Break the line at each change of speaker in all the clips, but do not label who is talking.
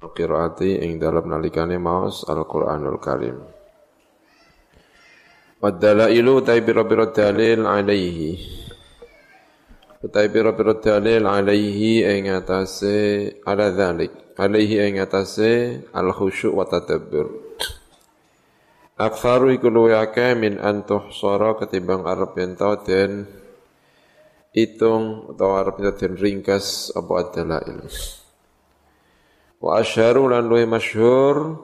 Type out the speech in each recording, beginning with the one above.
qiraati ing dalam nalikane maos Al-Qur'anul Karim. Wadalailu utai biro-biro dalil alaihi. Utai biro-biro dalil alaihi ing atase ala dhalik. Alaihi ing atase al-khusyuk wa tadabbur. Aktsaru iku luwe min antuh sara ketimbang arep yen den itung atau arep den ringkas apa dalail. Wa asyharu lan luwe masyhur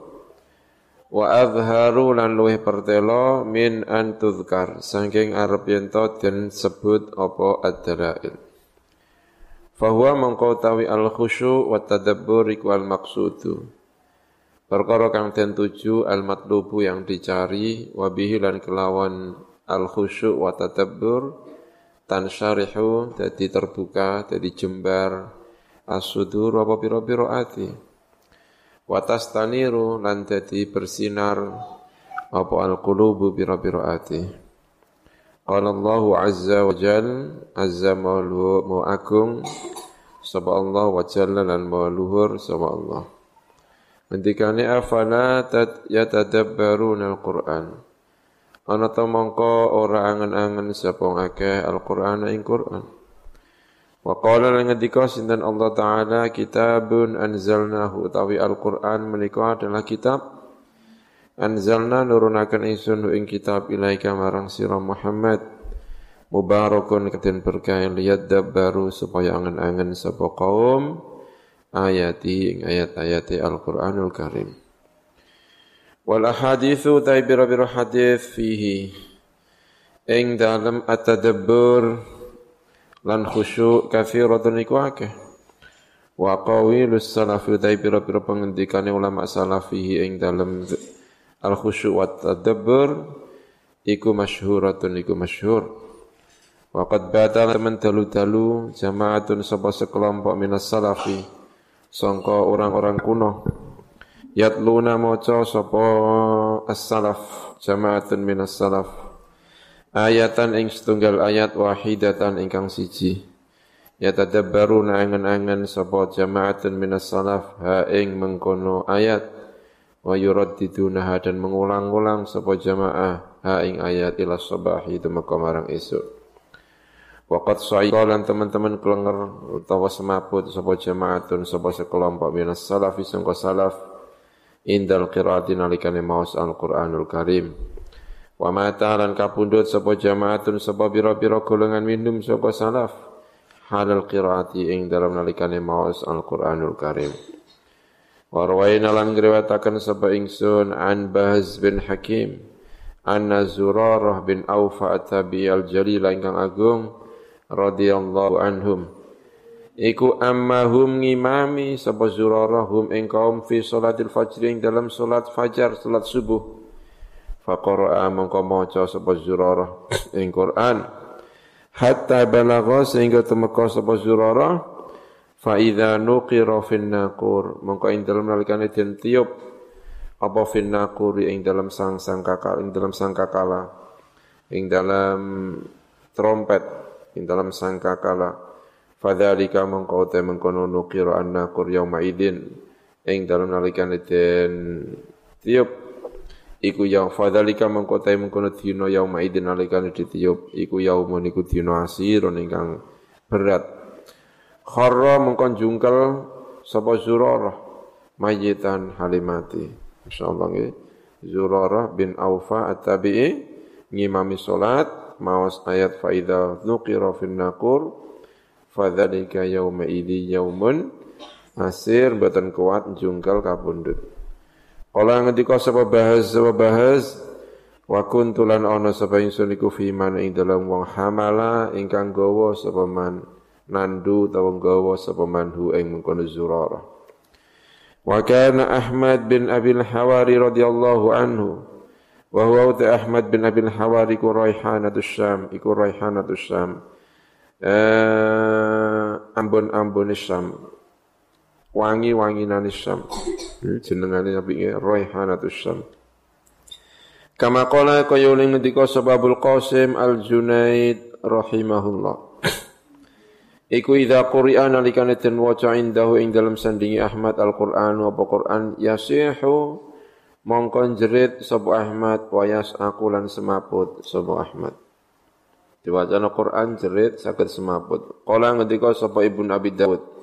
wa azharu lan luwih pertelo min an tuzkar saking arep yen den sebut apa ad-dalail. Fahuwa mangko tawi al khusyu wa tadabbur iku al maqsudu perkara kang den tuju al matlubu yang dicari wa bihi lan kelawan al khusyu wa tadabbur tansyarihu dadi terbuka dadi jembar as-sudur apa pira-pira ati. Watas taniru lan dadi bersinar. Apa al-qulubu bira-bira ati. Qala Allah azza wa jal azza mu agung. Sapa Allah wa jalla lan luhur sapa Allah. Ngendikane afala yatadabbaruna al-Qur'an? Ana ta mongko ora angen-angen sapa akeh al-Qur'an ing Qur'an Wa qala lan ngendika sinten Allah taala kitabun anzalnahu. Utawi Al-Qur'an menika adalah kitab. Anzalna nurunaken ingsun ing kitab ilaika marang sira Muhammad. Mubarakun keten berkah. Lihat baru supaya angen-angen sapa kaum. Ayati ing ayat-ayat Al-Qur'anul Karim. Wal ahaditsu taibira hadis fihi. Ing dalam at-tadabbur lan khusyuk kathiratun iku akeh. Wa qawilus salafi utai pira-pira pengendikane ulama salafihi ing dalem al khusyuk wa tadabbur iku masyhuratun iku masyhur. Wa qad bata teman dalu-dalu jamaatun sapa sekelompok minas salafi sangka orang-orang kuno. Yatluna maca sapa as-salaf jamaatun minas salaf ayatan ing setunggal ayat wahidatan ingkang siji. Yatadabbaruna angen-angen sapa jama'atun minas salaf ha ing mengkono ayat. Wa yuraddidunaha dan mengulang-ulang sapa jamaah ha ing ayat ila sabahi tumeka marang esuk. Waqat sa'iqalan teman-teman kelenger utawa semaput sapa jama'atun sapa sekelompok minas salafi sangka salaf indal qiraati nalikane maos Al-Qur'anul Karim Wa mata lan kapundhut sapa jamaatun sapa pira-pira golongan minum sapa salaf. Halal qiraati ing dalam nalikane maos Al-Qur'anul Karim. Wa rawaina lan ngriwataken sapa ingsun an Bahz bin Hakim anna Zurarah bin Aufa at-Tabi al-Jalil ingkang agung radhiyallahu anhum. Iku ammahum ngimami sapa Zurarah hum ing kaum fi salatil fajr ing dalam salat fajar salat subuh faqara'a mongko maca sapa Zurarah ing Quran. Hatta balagha sehingga temeka sapa Zurarah fa idza nuqira fin naqur. Mongko ing dalem nalikane den tiup apa fin naqur ing dalam sang sangkakala ing dalam sangkakala ing dalam trompet ing dalam sangkakala. Fadzalika mongko te mengkono nuqira an naqur yauma idin ing dalam nalikane den tiup iku yang fadzalika mengkotai mengkono dina yauma idin nalikane ditiup iku yaumun iku dina asirun ingkang berat. Kharra mengkon jungkel sapa zurarah mayitan halimati. Insyaallah nggih. Zurarah bin aufa at-tabi'i ngimami salat mawas ayat faida nuqira fin naqur fadzalika yauma idi yaumun asir boten kuat jungkel kapundhut Kala ngendika sapa bahas sapa bahas wa kuntulan ana sapa ingsun iku fi man ing dalam wong hamala ingkang gawa sapa man nandu utawa gawa sapa man hu ing mengkono zurara. Wa kana Ahmad bin Abil Hawari radhiyallahu anhu wa huwa Ahmad bin Abil Hawari ku raihanatus Syam iku raihanatus Syam. Eh ambon-ambon Syam wangi-wangi nani Syam. Jenengane apike Raihanatus Syam. Kama qala kaya oleh ngendika sebabul Qasim Al-Junaid rahimahullah. Iku idza quri'a nalikane den waca indahu ing dalam sandingi Ahmad Al-Qur'an apa Qur'an yasihu mongko jerit sapa Ahmad wa yas'aqu lan semaput sapa Ahmad. Diwacana Qur'an jerit saged semaput. Kala ngendika sapa Ibnu Abi Dawud.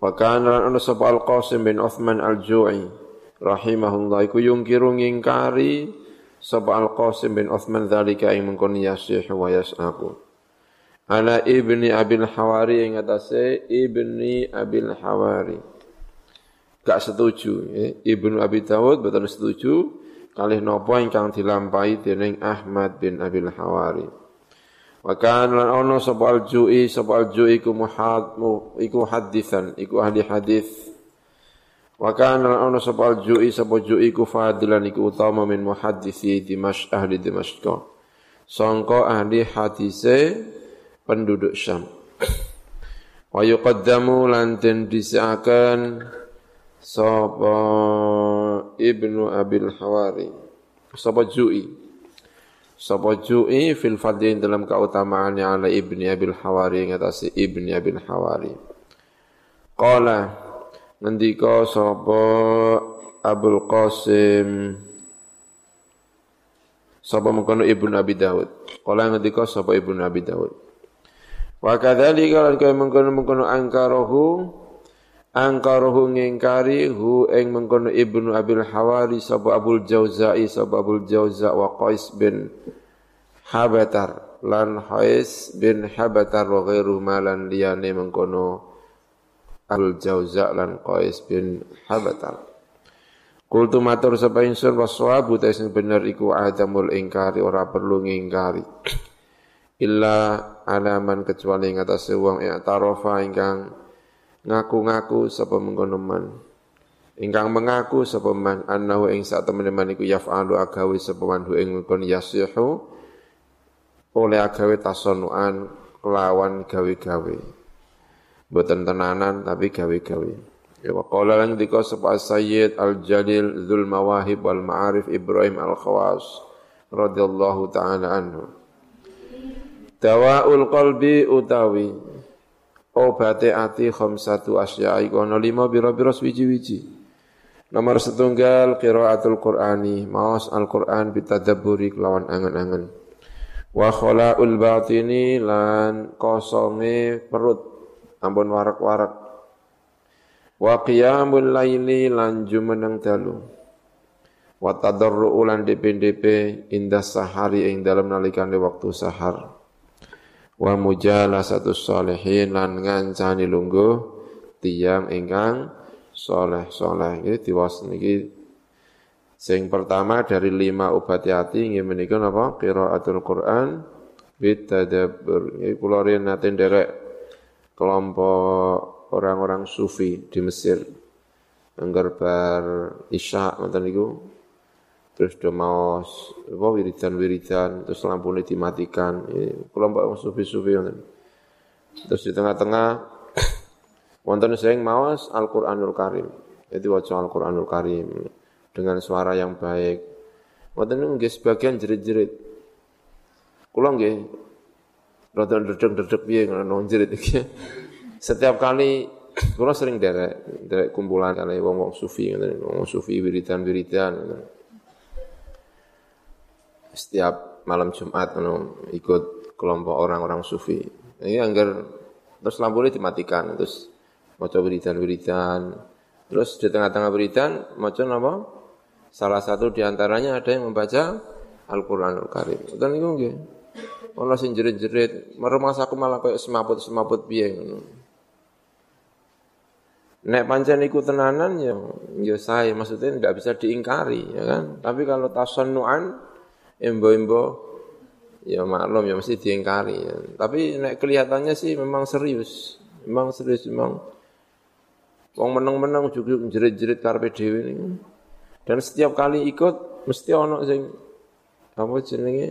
Wa kana ana sapa Al-Qasim bin Uthman Al-Ju'i rahimahullah iku yungkiru ngingkari sapa Al-Qasim bin Uthman dzalika ing mengkon yasihu wa yas'aqu ala ibni abil hawari yang atase ibni abil hawari. Gak setuju ya. ibnu abi Dawud betul setuju kalih nopo ingkang dilampahi dening Ahmad bin abil hawari wa kan lan ono sapa al-ju'i sapa al-ju'i iku muhad iku hadisan iku ahli hadis wa kan lan ono sapa al-ju'i sapa ju'i iku fadilan iku utama min muhaddisi Dimashq ahli Dimashq sangka ahli hadise penduduk Syam. Wa yuqaddamu lan den disiakan sapa Ibnu Abil Hawari. Sapa Ju'i. Sapa Ju'i fil fadlin dalam keutamaannya ala Ibni Abil Hawari ngatasi Ibni Abil Hawari. Qala ngendika sapa Abul Qasim sapa mengkono Ibnu Abi Dawud. Qala ngendika sapa Ibnu Abi Dawud. Wa kadzalika lan kaya mengkono-mengkono angkarohu angkarohu ngingkari hu ing mengkono Ibnu Abil Hawari sapa Abul Jauzai sapa Abul Jauza wa Qais bin Habatar lan Qais bin Habatar wa ghairu malan liyane mengkono Abul Jauza lan Qais bin Habatar. Kultu matur sapa ingsun waswabu ta sing bener iku adamul ingkari ora perlu ngingkari. Illa alaman kecuali ing atase wong i'tarofa ingkang ngaku-ngaku sapa mengkono man. Ingkang mengaku sapa man annahu ing sak temene man iku yaf'alu agawe sapa man hu ing kon yasihu oleh agawe tasonuan kelawan gawe-gawe. Boten tenanan tapi gawe-gawe. Ya waqala lan dika sapa sayyid al jalil dzul mawahib wal ma'arif ibrahim al khawas radhiyallahu taala anhu. Dawaul qalbi utawi obate ati khamsatu asya iku ana lima bira-bira wiji-wiji. Nomor setunggal qiraatul Qur'ani, maos Al-Qur'an bitadabburi kelawan angen-angen. Wa khala'ul batini lan kosonge perut ampun warak-warak. Wa qiyamul laili lan jumeneng dalu. Wa tadarru'u lan DPDP indah sahari ing dalam nalikane waktu sahar wa mujalasatu sholihin lan ngancani lungguh tiang ingkang soleh-soleh. Iki diwas niki. Sing pertama dari lima obat hati nggih menika napa? Qiraatul Quran bitadabbur iki kula riyen nate nderek kelompok orang-orang sufi di Mesir. Anggar bar isya ngoten niku terus do mau apa wiridan-wiridan terus lampu ini dimatikan kelompok sufi-sufi terus di tengah-tengah wonten sing maos Al-Qur'anul Karim. Jadi waca Al-Qur'anul Karim dengan suara yang baik. Wonten nggih sebagian jerit-jerit. Kula nggih rada ndredeg-ndredeg piye ngono jerit iki. Setiap kali kula sering derek derek kumpulan kali wong-wong sufi ngoten wong sufi wiridan-wiridan setiap malam Jumat anu ikut kelompok orang-orang sufi. Ini anggar terus lampu ini dimatikan terus maca wiridan-wiridan. Terus di tengah-tengah wiridan maca apa? Salah satu di antaranya ada yang membaca Al-Qur'anul Karim. Dan niku nggih. Ana sing jerit-jerit, aku malah kayak semaput-semaput piye ngono. Nek pancen iku tenanan ya ya saya maksudnya tidak bisa diingkari ya kan. Tapi kalau tasannuan embo-embo ya maklum ya mesti diingkari ya. Tapi nek kelihatannya sih memang serius. Memang serius memang wong meneng-meneng juga jerit-jerit karepe dhewe niku. Dan setiap kali ikut mesti ono sing apa jenenge?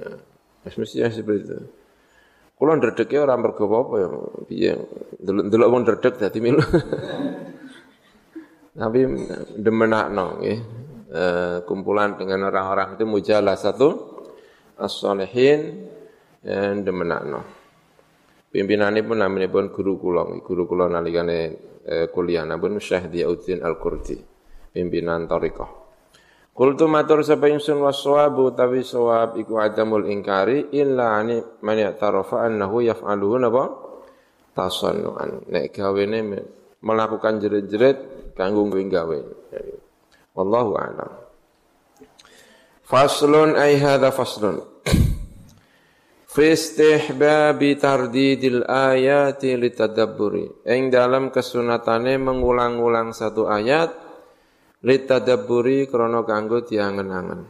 Ya, mesti ya seperti itu. Kulo ndredege ora mergo apa ya, piye delok-delok wong ndredeg dadi milu. Tapi demenakno nggih. Eh, kumpulan dengan orang-orang itu mujalah satu as-salihin yang demenakno. Pimpinanipun naminipun guru kula, guru kula nalikane eh, kuliah namun Syekh Diauddin Al-Qurdi, pimpinan thariqah. Kultu matur sapa ingsun waswabu tawi sawab iku adamul ingkari illa ani man ya'tarafa annahu yaf'aluhu napa tasannuan. Nek gawene melakukan jerit-jerit kanggo gawe. Wallahu a'lam. Faslun ay hadha faslun. Fi istihbabi tardidil ayati litadabburi. Ing dalam kesunatane mengulang-ulang satu ayat litadabburi krana kanggo diangen-angen.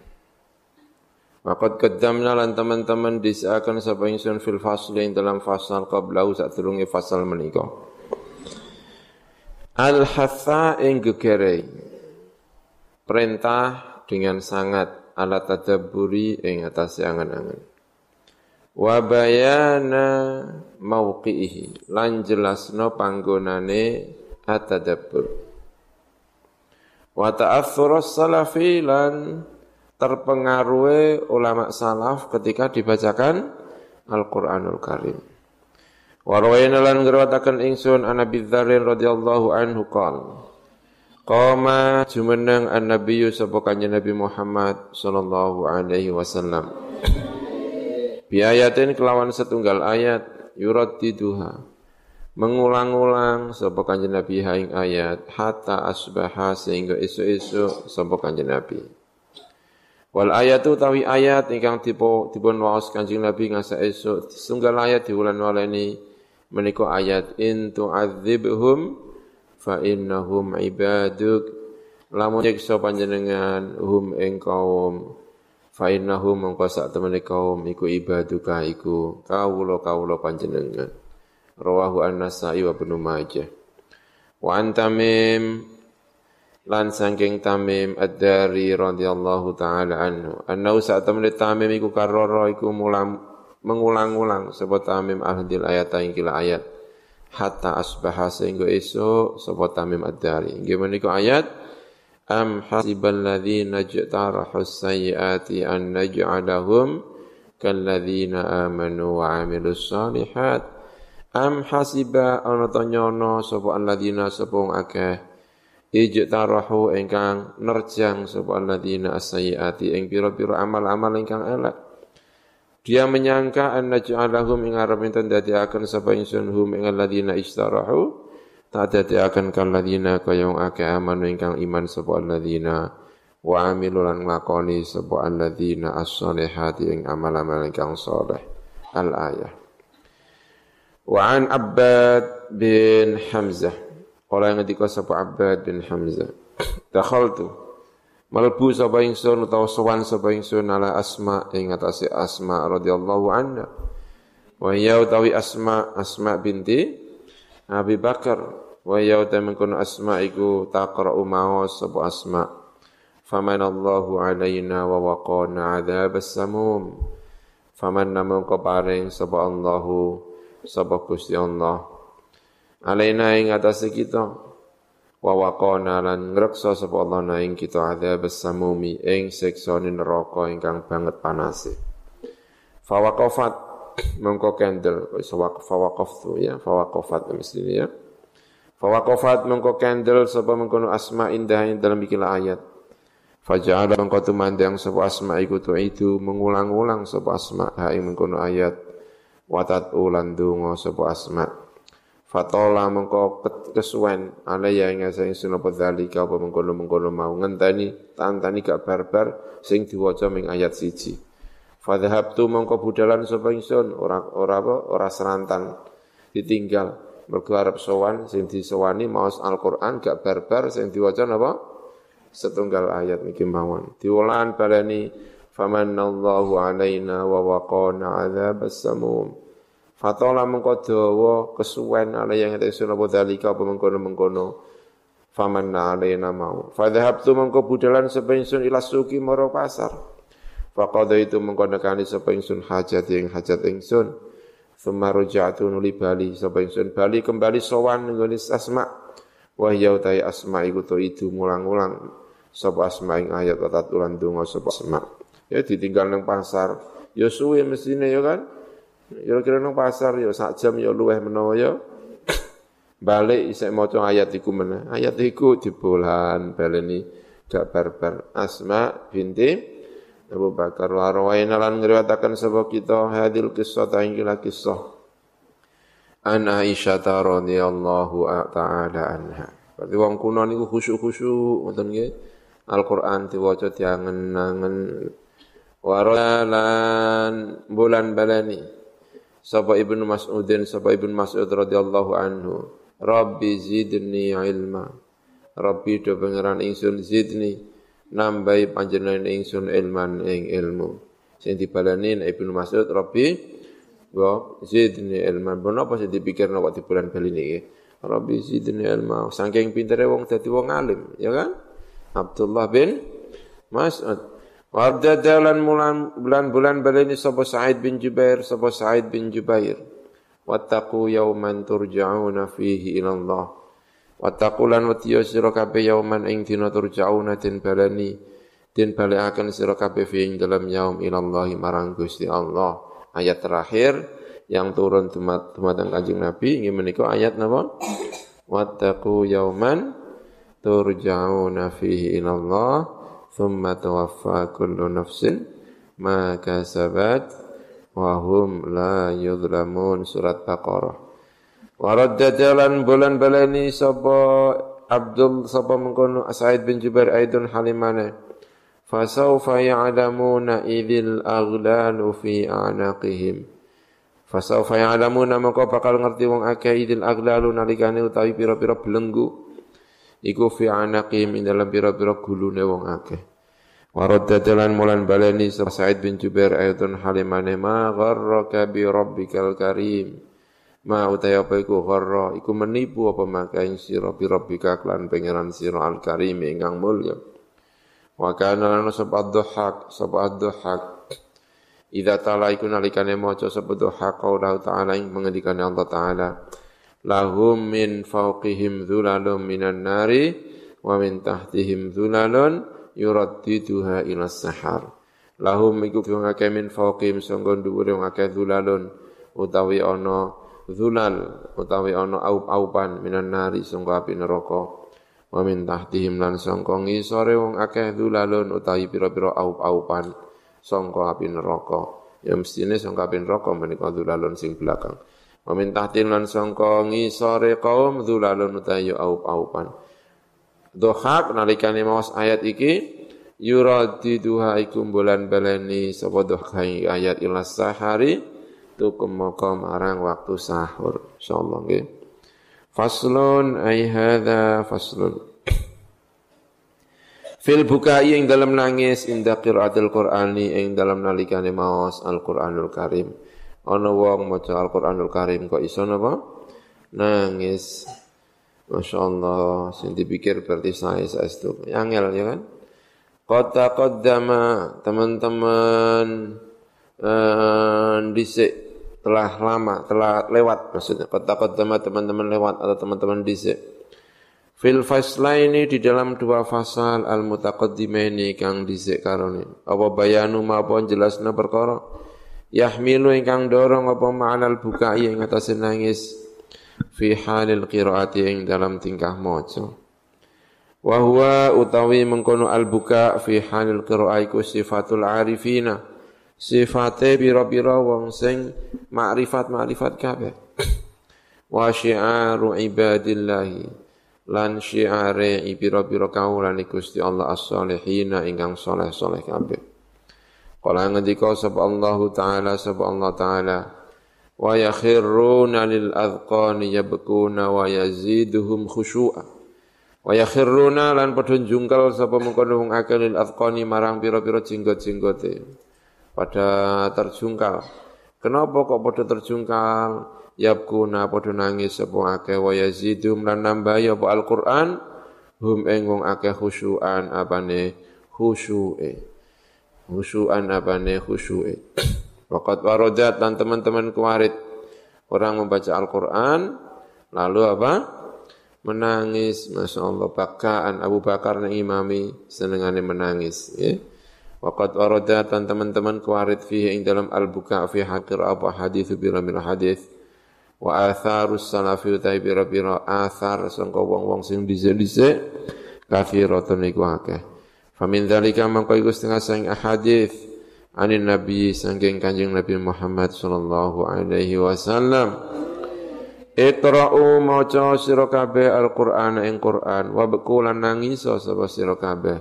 Waqad qaddamna lan teman-teman disaakan sapa ingsun fil fasli ing dalam fasal qablahu sadurunge fasal menika. Al-hatha ing gegerei. Perintah dengan sangat ala tadabburi ing atas angen-angen wa bayana mauqihi lan jelasno panggonane atadabbur. Wa ta'athur salafi lan terpengaruhi ulama salaf ketika dibacakan Al-Qur'anul Karim. Wa rawayna lan ngrawataken ingsun an Abi Dzar radhiyallahu anhu qala Qama jumeneng an-nabiyyu sapa kanjeng Nabi Muhammad sallallahu alaihi wasallam Biayatin kelawan setunggal ayat yurat diduha. Mengulang-ulang sapa kanjeng Nabi haing ayat hatta asbaha sehingga isu-isu sapa kanjeng Nabi. Wal ayatu tawi ayat ingkang tipe dipun waos kanjeng Nabi ngasa esuk setunggal ayat diulan waleni menika ayat in tu'adzibhum fa innahum ibaduk. Lamun nyiksa panjenengan hum ing kaum. Fa innahu mongko sak temene kaum iku ibaduka iku. Kawula-kawula panjenengan. Rawahu an-nasai wa ibnu majah. Wa antamim lan sangking tamim ad-dari radhiyallahu taala anhu. Annahu sak temene tamim iku karoro iku mulam mengulang-ulang sebab tamim ahdil ayat ing kila ayat hatta asbaha sehingga esok sebab tamim ad-dari. Nggih menika ayat Am hasibal ladzina jtarahu sayyiati an naj'alahum kalladzina amanu wa amilus salihat. Am hasiba ana tanyono sapa alladzina sapa akeh ijtarahu ingkang nerjang sapa alladzina as-sayyiati ing pira-pira amal-amal ingkang elek dia menyangka an naj'alahum ing arep enten dadiaken sapa ingsun hum ing alladzina istarahu Tadati akan kalladina kayong ake amanu ingkang iman sapa alladzina wa amilu lan nglakoni sapa alladzina as-solihati ing amal-amal ingkang saleh. Al-ayah. Wa an Abbad bin Hamzah. Kala ngendika sapa Abbad bin Hamzah. Dakhaltu Malbu sapa ingsun utawa sowan sapa ingsun ala Asma ing atase Asma radhiyallahu anha. Wa ya utawi Asma Asma binti Abi Bakar. Wa ya mengkono asma iku taqra'u mawas sapa asma. Faman Allahu alaina wa waqana adzabas samum. Faman namun paring sapa Allahu sapa Gusti Allah. Alaina ing atas kita wa waqana lan ngreksa sapa Allah na ing kita adzabas samumi ing siksa neraka ingkang banget panase fawaqafat mengko kendel fawaqaftu ya fawaqafat mesti ya Fawaqafat mengko kendel sapa mengkono asma indah ing dalam ikilah ayat. Faja'ala mengko tumandang sapa asma iku itu mengulang-ulang sapa asma ha ing mengkono ayat. Watat ulan donga sapa asma. Fatola mengko kesuwen. Alaya ing sing sunapa dzalika apa mengkono-mengkono mau. Ngenteni tantani gak barbar sing diwaca ming ayat siji. Fadhahabtu mengko budalan sapa ingsun. Ora ora apa ora serantan ditinggal. Mergo arep sowan sing disowani maos Al-Qur'an gak barbar sing diwaca napa? Setunggal ayat niki mawon. Diulan baleni famanallahu alaina wa waqana adzabas samum fatola mengko dawa kesuwen ala yang ate sunapa dalika apa mengkono-mengkono. Famanna alaina mau. Fadhahabtu mengko budalan sapa ingsun ila suki maro pasar. Faqada itu mengko nekani sapa hajat ing hajat ingsun. Thumma ruja'tu nuli bali sapa bali kembali sowan nggone asma. Wa ya utai asma iku to itu mulang-ulang. Sapa asma ing ayat tatat ulan donga sapa asma. Ya ditinggal nang pasar. Ya suwe mestine ya kan Kira-kira nang pasar ya sak jam ya luweh menawa ya. Balik isek maca ayat iku meneh. Ayat iku dibolan baleni dak barbar. Asma binti Abu Bakar wa rawaina lan ngriwataken sapa kita hadil kisah ta ingkila kisah. An Aisyah radhiyallahu ta'ala anha. Berarti wong kuno niku khusyuk-khusyuk ngoten nggih. Al-Qur'an diwaca diangen-angen waralan bulan balani sapa ibnu Mas'udin sapa ibnu Mas'ud radhiyallahu anhu. Rabbi zidni ilma. Rabbi do pangeran ingsun zidni. Nambahi panjenengan ingsun ilman ing ilmu. Sing dibalani ibnu Mas'ud Rabbi wa zidni ilman bono apa sing dipikirno di bulan bali niki? Rabbi zidni ilma. Saking pintere wong dadi wong alim ya kan? Abdullah bin Mas'ud Warda dalan mulan bulan-bulan baleni sapa Sa'id bin Jubair sapa Sa'id bin Jubair. Wattaqu yauman turja'una fihi ila Allah. Wattaqu lan watiya sira kabeh yauman ing dina turja'una den baleni den balekaken sira kabeh fi ing dalam yaum ila Allah marang Gusti Allah. Ayat terakhir yang turun dumateng Kanjeng Nabi ingin menika ayat napa? Wattaqu yauman turja'una fihi ila Allah thumma tawaffa kullu nafsin ma kasabat wa la yudlamun surat Baqarah. Waradda jalan bulan balani sapa Abdul sapa mengkono Said bin Jubair aidun halimane. Fasawfa ya'lamuna idil aghlalu fi anaqihim. Fasawfa ya'lamuna maka bakal ngerti wong akeh idil aghlalu nalikane utawi pira-pira belenggu iku fi anaqim ing dalam pira-pira gulune wong akeh. Waradda jalan mulan balani Sa'id bin Jubair ayatun halimane ma gharraka bi rabbikal karim. Ma utaya apa iku? Gharra. Iku menipu apa maka sira bi rabbika klan pangeran sira al karim ingkang mulya. Wa kana lana sabad dhuhak sabad dhuhak Idza tala iku nalikane maca sabad dhuhak qaula ta'ala ing pengendikane Allah taala lahum min fawqihim dhulalun minan nari wa min tahtihim dhulalun yuraddiduha ila sahar. Lahum iku wong akeh min fawqihim sangga dhuwure wong akeh dhulalun utawi ana dhulal utawi ana aup-aupan minan nari sangga api neraka. Wa min tahtihim lan sangka ngisore wong akeh dhulalun utawi pira-pira aup-aupan sangka api neraka. Ya mestine sangka api neraka menika dhulalun sing belakang Tahtin lan sangka ngisore kaum dzulalun utayu aup-aupan. Dohak nalikane mawas ayat iki yuradiduha ikum bulan baleni sapa dohak ayat ilas sahari tukum maka marang waktu sahur insyaallah nggih. Faslun ay hadza faslun. Fil bukai yang dalam nangis inda qiraatil Qur'ani yang dalam nalikane maos Al-Qur'anul Karim ana wong maca Al-Qur'anul Karim kok iso napa nangis Masya Allah, sing dipikir berarti saya saestu. Angel ya kan? Kota qaddama teman-teman eh, disik telah lama, telah lewat maksudnya. Kota qaddama teman-teman lewat atau teman-teman disik. Fil faslaini di dalam dua fasal al mutaqaddimaini kang disik karone. Apa bayanu maupun jelasna perkara yahmilu ingkang dorong apa ma'anal bukai ing atase nangis fi halil qiraati ing dalam tingkah maca. Wa huwa utawi mengkono al buka fi halil qiraati ku sifatul arifina. Sifate pira-pira wong sing makrifat makrifat kabeh. Wa syi'aru ibadillahi. Lan syi'are pira-pira kaulan Gusti Allah as-solihina ingkang soleh-soleh kabeh Kala ngendika sapa Allah taala sapa Allah taala wa lil adqani yabkuna wa yaziduhum khusyu'a. Wa lan padha jungkal sapa mengkono wong akeh lil adqani marang pira-pira jenggot-jenggote. Pada terjungkal. Kenapa kok padha terjungkal? Yabkuna padha nangis sapa akeh wa lan nambah ya Al-Qur'an? Hum ing wong akeh khusyu'an apane? Khusyu'e khusyuan apane khusyu'e. Waqat warodat dan teman-teman kuarit orang membaca Al-Quran lalu apa? Menangis, Masya Allah, bakaan Abu Bakar yang imami senengannya menangis. Ya. Waqad warada dan teman-teman kuarit fihi ing dalam al-buka fi hakir apa hadis bira min hadis wa atharus salafi utai bira bira athar sangka wong-wong sing dhisik-dhisik kafiratun iku akeh. Famin dzalika mangko iku setengah sang ahadits anin nabi sangking kanjeng Nabi Muhammad sallallahu alaihi wasallam. Iqra'u maca sira kabeh Al-Qur'an ing Qur'an wa bekulan nangis sapa sira kabeh.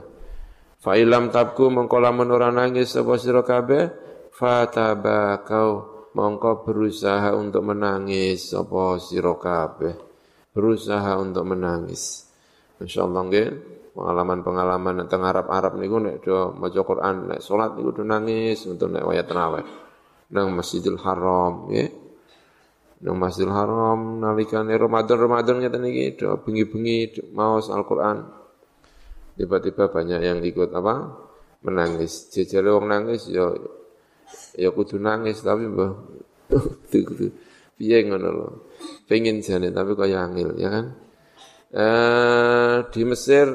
Fa ilam tabku mongko lamun ora nangis sapa sira kabeh fatabakau mongko berusaha untuk menangis sapa sira kabeh. Berusaha untuk menangis. Insyaallah nggih pengalaman-pengalaman teng Arab-Arab niku nek do maca Quran nek salat niku do nangis untuk nek wayah tarawih nang Masjidil Haram nggih. Nang Masjidil Haram nalikane Ramadan Ramadan ngeten iki do bengi-bengi maos Al-Qur'an. Tiba-tiba banyak yang ikut apa? Menangis. Jejare wong nangis ya ya kudu nangis tapi mbah piye ngono lho? Pengen jane tapi kaya angel ya kan? Eh di Mesir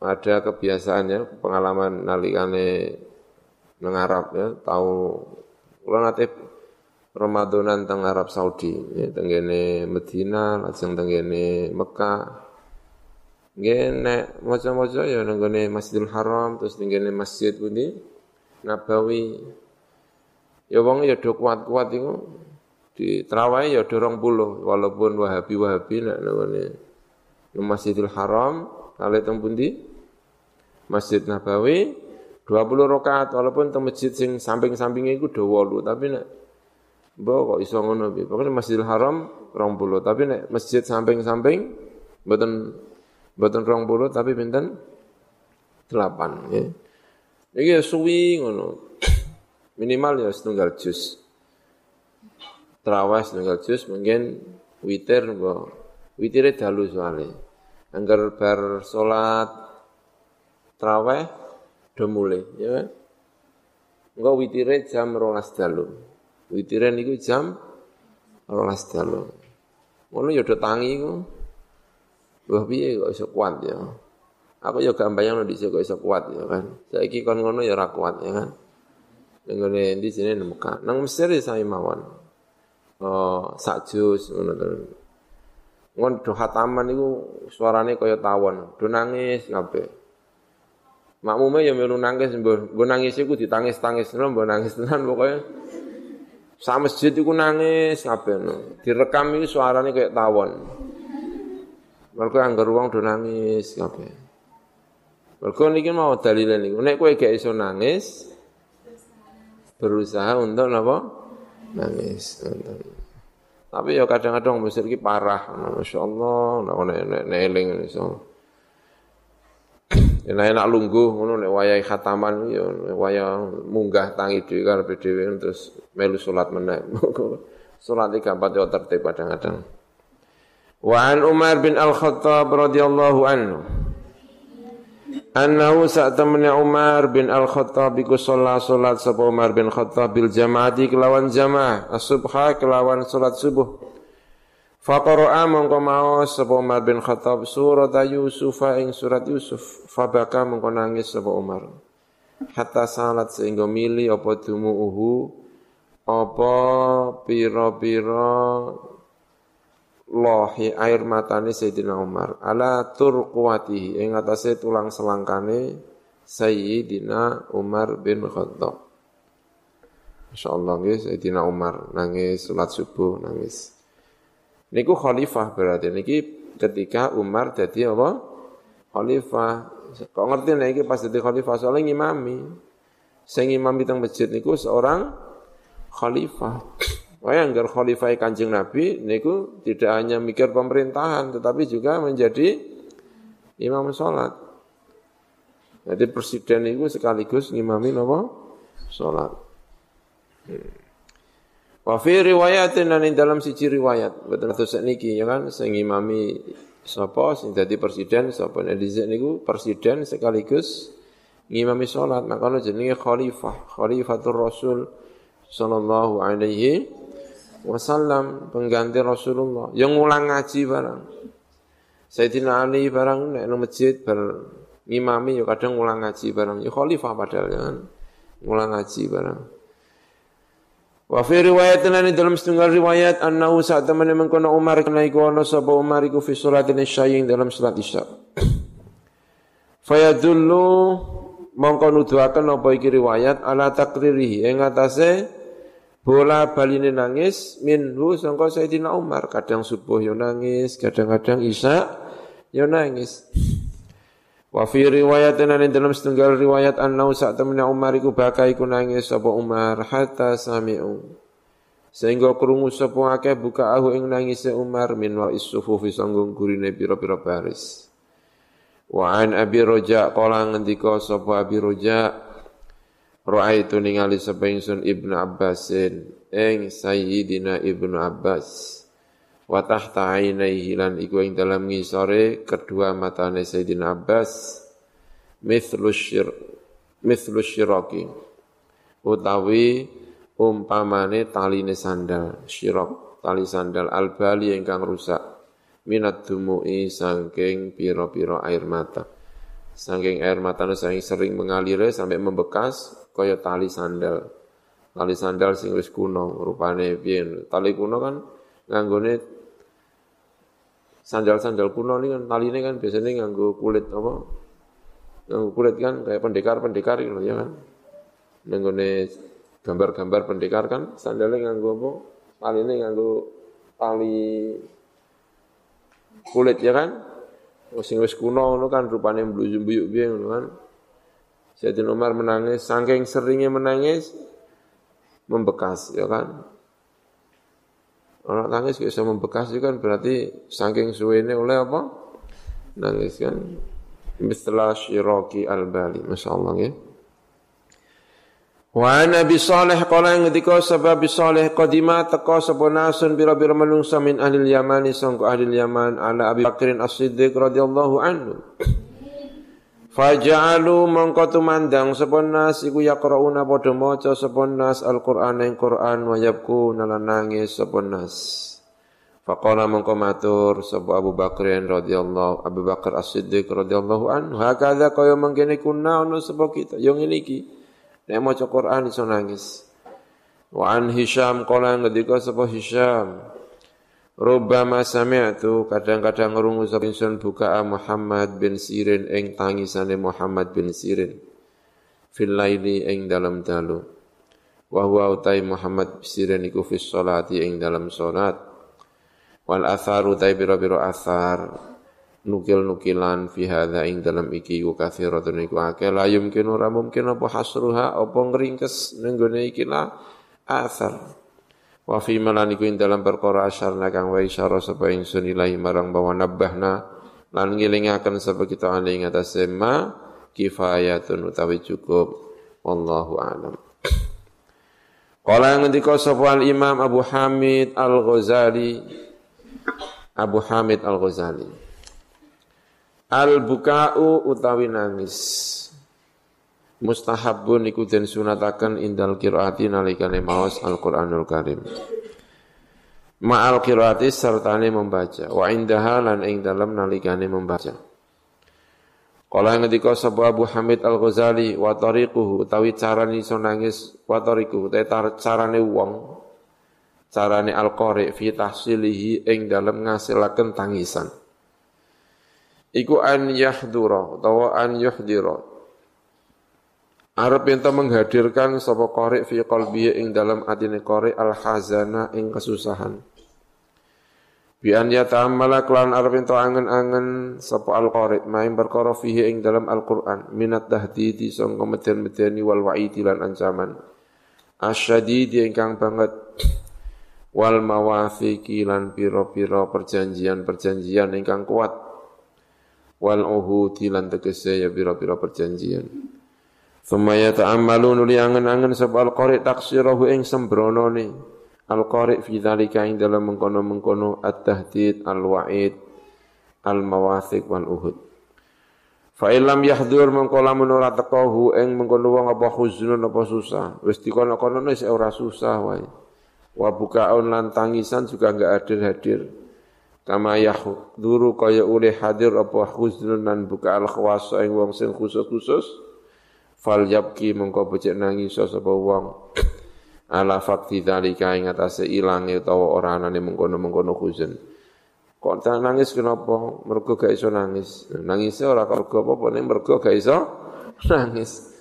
ada kebiasaan ya pengalaman nalikane nang Arab ya tahu kula nate Ramadanan teng Arab Saudi ya tenggene Medina lajeng tenggene Mekah. Nggih nek maca-maca ya nang Masjidil Haram terus ning masjid pundi? Nabawi. Ya wong ya do kuat-kuat iku di terawih ya do 20 walaupun Wahabi-Wahabi nek nang Masjidil Haram kali teng pundi Masjid Nabawi 20 rakaat walaupun teng masjid sing samping-sampinge iku do 8 tapi nek Mbok kok iso ngono piye? Pokoke Masjidil Haram 20 tapi nek masjid samping-samping mboten Mboten rong puluh tapi pinten? Delapan. Ya. Iki suwi ngono. Minimal ya setunggal jus. Terawih setunggal jus mungkin witir mbok. Witire dalu soalnya. Angger bar salat terawih do mulai, ya kan? Engko witire jam 12 dalu. Witire niku jam 12 dalu. Ngono ya do tangi ku. Wah piye kok iso kuat ya. Aku ya gak bayang dhisik kok iso kuat ya kan. Saiki kon ngono ya ora kuat ya kan. Dengan di sini Mekah. Nang Mesir ya mawon. Oh, sak jus ngono to. Ngon do hataman iku suarane kaya tawon, do nangis kabeh. Makmume ya melu nangis mbok nangis iku ditangis-tangis mbok nangis tenan pokoke. Sa masjid iku nangis kabeh no. Direkam iki suarane kaya tawon. Mergo anggar wong do nangis kabeh. Mergo niki mau dalile niku. Nek kowe gak iso nangis berusaha untuk napa? Nangis. Tapi ya kadang-kadang Mesir iki parah. Masya Allah, nek nek nek eling iso. Yen enak lungguh ngono nek wayahe khataman ya wayah munggah tangi dhewe karepe dhewe terus melu salat meneh. Salat iki gampang yo tertib kadang-kadang. Wa Umar bin Al-Khattab radhiyallahu anhu Annahu sa'tamna Umar bin Al-Khattab iku sholat sholat sapa Umar bin Khattab bil jamaati kelawan jamaah as-subha kelawan sholat subuh Faqara'a mongko maos sapa Umar bin Khattab surat Yusuf ing surat Yusuf. Fabaka mongko nangis sapa Umar. Hatta salat sehingga mili apa dumuuhu apa pira-pira lohi air matane Sayyidina Umar. Ala turquwatihi ing atase tulang selangkane Sayyidina Umar bin Khattab. Masyaallah nggih Sayyidina Umar. Nangis salat subuh nangis niku khalifah berarti niki ketika Umar jadi apa khalifah kok ngerti nek iki pas jadi khalifah soalnya ngimami sing ngimami teng masjid niku seorang khalifah Wah, anggar khalifah Kanjeng Nabi niku tidak hanya mikir pemerintahan tetapi juga menjadi imam sholat. Jadi presiden itu sekaligus ngimami apa? Sholat. Hmm. Wa fi riwayatin dan dalam siji riwayat betul betul niki ya kan sing ngimami sapa sing dadi presiden sapa nek niku presiden sekaligus ngimami sholat makanya jenenge khalifah khalifatul rasul sallallahu alaihi wasallam pengganti Rasulullah yang ngulang ngaji barang Sayyidina Ali barang nek nang masjid ber ngimami ya kadang ngulang ngaji barang. Ya khalifah padahal ya kan. Ngulang ngaji barang. Wa fi riwayatin lan dalam setunggal riwayat annahu saat teman mengkono Umar kana iku ana sapa Umar iku fi salatin dalam salat isya. Fayadullu mongko nuduhaken apa iki riwayat ala takririhi ing atase bola baline nangis minhu sangka Sayyidina Umar kadang subuh yo nangis kadang-kadang isya yo nangis Wa fi riwayatin ing dalam setunggal riwayat annau sak temene Umar iku baka iku nangis sapa Umar hatta sami'u. Sehingga krungu sapa akeh buka ahu ing nangise Umar min wa isufufi sanggung gurine pira-pira baris. Wa an Abi Roja qala ngendika sapa Abi Roja Ra'aitu ningali sapa ingsun Ibnu Abbasin ing Sayyidina Ibnu Abbas wa tahta ainaihi lan iku ing dalam ngisore kedua matane Sayyidina Abbas mithlu syir mithlu utawi umpamane taline sandal syirok tali sandal albali ingkang rusak. Minat dumu'i sangking piro-piro air mata. Sangking air mata saking sering mengalir sampai membekas kaya tali sandal. Tali sandal sing wis kuno rupane piye? Tali kuno kan nganggone sandal-sandal kuno ini kan ini kan biasanya nganggo kulit apa? Nganggo kulit kan kayak pendekar-pendekar gitu ya kan. Nenggone gambar-gambar pendekar kan sandalnya nganggo apa? Tali ini nganggo tali kulit ya kan. Sing wis kuno itu kan rupanya bluyuk-bluyuk piye ngono kan. Sayyidina Umar menangis, saking seringnya menangis membekas ya kan. Orang nangis bisa membekas itu kan berarti saking suwene oleh apa? Nangis kan. Mithla syiraki al-bali. Masya Allah ya. Wa Nabi Saleh kala yang ketika sebab Saleh qadima teka sapa nasun bira-bira manungsa min ahli Yaman sangko ahli Yaman ala Abi Bakrin As-Siddiq radhiyallahu anhu. Faja'alu mongko tumandang sapa nas iku yaqrauna padha maca sapa nas Al-Qur'an ing Qur'an wa yabku nangis sapa nas. Faqala mongko matur sapa Abu Bakar radhiyallahu Abu Bakar As-Siddiq radhiyallahu anhu hakadha kaya mangkene kuna ono sapa kita yo ngene iki nek maca Qur'an iso nangis. Wa an Hisham qala ngendika sapa Hisham Rubbama sami'tu kadang-kadang ngrungu sapa buka Muhammad bin Sirin ing tangisane Muhammad bin Sirin. Fil laili ing dalam dalu. Wa huwa utai Muhammad bin Sirin iku fi sholati ing dalam salat. Wal atharu utai biro-biro athar nukil-nukilan fi hadza ing dalam iki ku kathiratun iku akeh. La yumkin ora mungkin apa hasruha apa ngringkes ning iki la athar Wa fi malan iku dalam perkara asyarna kang wa isyara sapa ingsun ilahi marang bawa nabbahna lan ngilingaken sapa kita ali ing atase ma kifayatun utawi cukup. Wallahu alam. Qala ngendika sapa al Imam Abu Hamid Al-Ghazali. Abu Hamid Al-Ghazali. Al-buka'u utawi nangis mustahabun iku den sunataken indal qiraati nalikane maos Al-Qur'anul Karim. Ma'al qiraati sertane membaca wa indaha lan ing dalem nalikane membaca. Kala ngendika sapa Abu Hamid Al-Ghazali wa tariquhu utawi carane iso nangis wa tariquhu carane wong carane al-qari fi tahsilihi ing dalem ngasilaken tangisan. Iku an yahdura utawa an yuhdira Arab ento menghadirkan sapa qari fi qalbi ing dalam atine qari al hazana ing kesusahan. Bi an yata'ammala kelan arep ento angen-angen sapa al qari main perkara fihi ing dalam Al Qur'an minat tahdidi sangka meden-medeni wal wa'idi lan ancaman. Asyadidi ingkang banget wal mawafiki lan piro-piro perjanjian-perjanjian ingkang kuat wal uhudi lan tegese ya piro-piro perjanjian. Thumma yata'ammalu nuli angen-angen sapa al-qari taksirahu ing sembronone. Al-qari fi dzalika ing dalam mengkono-mengkono at-tahdid al-wa'id al-mawathiq wal uhud. Fa illam yahdur mengko lamun ora tekahu ing mengkono wong apa huznun apa susah. Wis dikono-kono wis ora susah wae. Wa bukaun lan tangisan juga enggak hadir-hadir. kama yahduru kaya ule hadir apa khuznun nan buka al khawasa ing wong sing khusus-khusus fal yabki mengko becik nangis sapa wong. Ala fakti dzalika ing atase ilange utawa ora anane mengkono-mengkono khuzn kok nangis kenapa? Mergo gak iso nangis. Nangise ora mergo apa ning mergo gak iso nangis.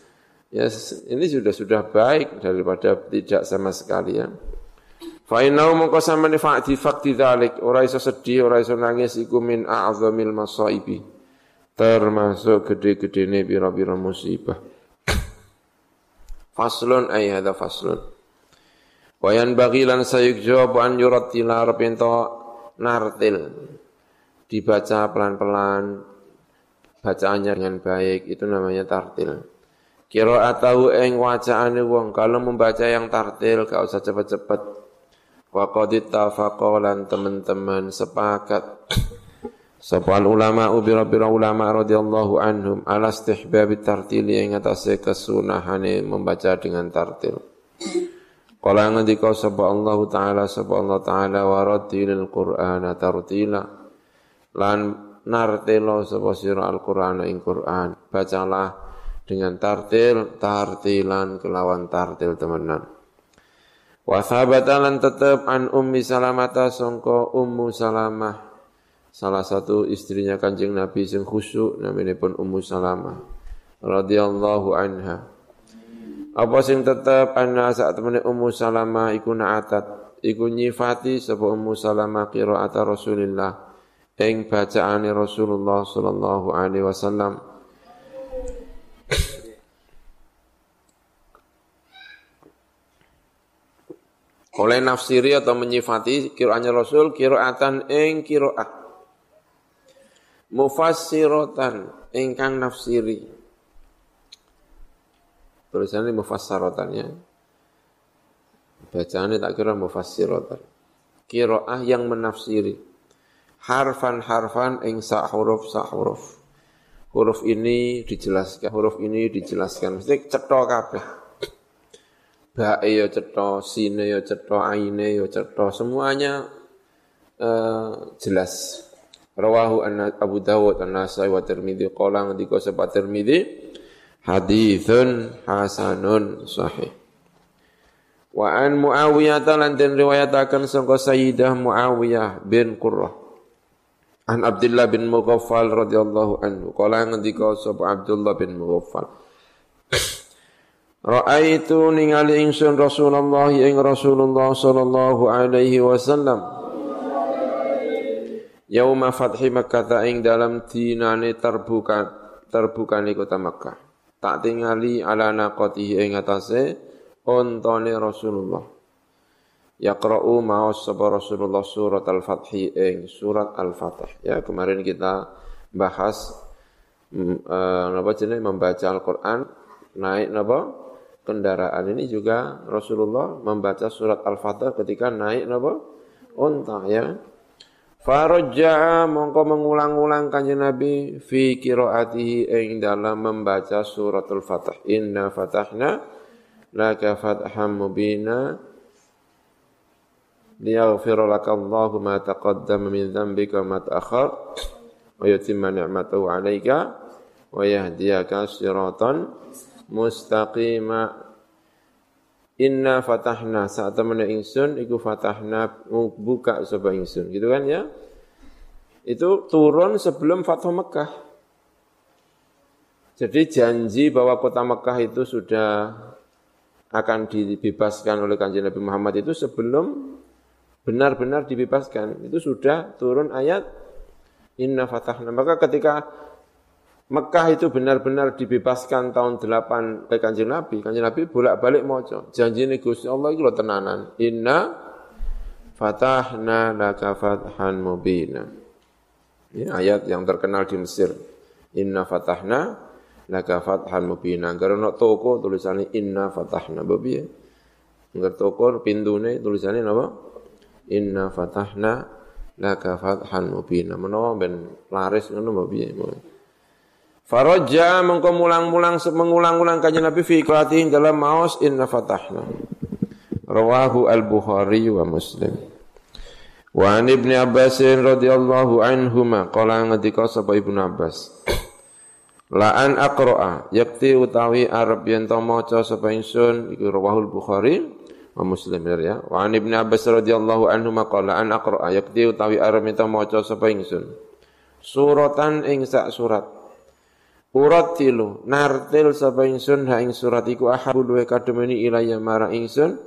Ya ini sudah sudah baik daripada tidak sama sekali ya. Fa innahu mongko sampeyan fa'ti fakti dzalik, ora iso sedih, ora iso nangis iku min a'zamil masaibi. Termasuk gede-gedene pira-pira musibah. Faslun ay hadza faslun. Wa yanbaghi lan sayujab an yurattila repento nartil. Dibaca pelan-pelan, bacaannya dengan baik, itu namanya tartil. Kira atau eng wacaane wong, kalau membaca yang tartil gak usah cepat-cepat, Wa qad ittafaqa teman-teman sepakat Sapa ulama ubira-bira ulama radhiyallahu anhum ala istihbab tartil yang atase kesunahane membaca dengan tartil. Qala ngendika sapa Allah taala sapa Allah taala wa rattilil qur'ana tartila. Lan nartilo sapa sira al-Qur'ana ing Qur'an. Bacalah dengan tartil, tartilan kelawan tartil temenan. Wa thabata lan tetep an Ummi Salamata sangka Ummu Salamah salah satu istrinya Kanjeng Nabi sing khusyuk pun Ummu Salamah radhiyallahu anha. Apa sing tetep anna saat temene Ummu Salamah iku na'atat iku nyifati sapa Ummu Salamah qiraat Rasulillah ing bacaane Rasulullah sallallahu alaihi wasallam. Oleh nafsiri atau menyifati kiroannya Rasul kiroatan ing kiroah mufassirotan ingkang nafsiri. Tulisannya mufassirotan ya. Bacaannya tak kira mufassirotan. Kiroah yang menafsiri. Harfan-harfan ing sak huruf sak huruf. Huruf ini dijelaskan huruf ini dijelaskan. Mesti cetok kabeh. Bae ya cetha, sine ya cetha, aine ya cetha, semuanya uh, jelas. Rawahu Abu Dawud An-Nasai wa Tirmidzi qala ngendika sapa Tirmidzi haditsun hasanun sahih. Wa an Muawiyah lan den riwayataken sangka Sayyidah Muawiyah bin Qurrah. An Abdullah bin Mughaffal radhiyallahu anhu qala ngendika sapa Abdullah bin Mughaffal Ra'aitu ningali ingsun Rasulullah ing Rasulullah sallallahu alaihi wasallam. Yauma fathi Makkah ing dalam dinane terbuka terbukane kota Makkah. Tak tingali ala naqatihi ing atase ontone Rasulullah. Yaqra'u maos sapa Rasulullah surat Al-Fathi ing surat Al-Fatih. Ya, kemarin kita bahas uh, apa jenis membaca Al-Qur'an naik napa? kendaraan ini juga Rasulullah membaca surat Al-Fatih ketika naik napa? Unta ya. Farajja'a mongko mengulang-ulang kanjeng Nabi fi qiraatihi ing dalam membaca suratul Fatih. Inna fatahna laka fatham mubina liyaghfira laka Allahu ma taqaddama min dhanbika wa ma ta'akhkhar wa yutimma ni'matahu 'alaika wa yahdiyaka siratan mustaqima Inna fatahna. Saat temen ingsun iku fatahna buka sapa ingsun. Gitu kan ya? Itu turun sebelum Fathu Mekah. Jadi janji bahwa kota Mekah itu sudah akan dibebaskan oleh kanjeng Nabi Muhammad itu sebelum benar-benar dibebaskan. Itu sudah turun ayat Inna fatahna. Maka ketika Mekah itu benar-benar dibebaskan tahun 8 oleh kanjeng Nabi. Kanjeng Nabi bolak-balik moco. Janji ini Gusti Allah itu tenanan. Inna fatahna laka fathan mubina. Ini ayat yang terkenal di Mesir. Inna fatahna laka fathan mubina. Karena toko tulisannya inna fatahna. Babi ya. Nggak toko pintune tulisannya apa? Inna fatahna laka fathan mubina. Menawa ben laris ngono babi ya. Faraja mengko mulang-mulang mengulang-ulang kanjeng Nabi fi qiratin dalam maos inna fatahna. Rawahu al-Bukhari wa Muslim. Wa an Ibnu Abbas radhiyallahu anhuma qala ngendika sapa Ibnu Abbas La an aqra'a yakti utawi arab yen to maca sapa ingsun iku rawahul Bukhari wa Muslim ya Wa an Ibnu Abbas radhiyallahu anhuma qala an aqra'a yakti utawi arab yen to maca sapa ingsun suratan ing sak surat Urat tilu nartil sapa ingsun ha ing surat iku ahabul wa kademeni ilayya mara ingsun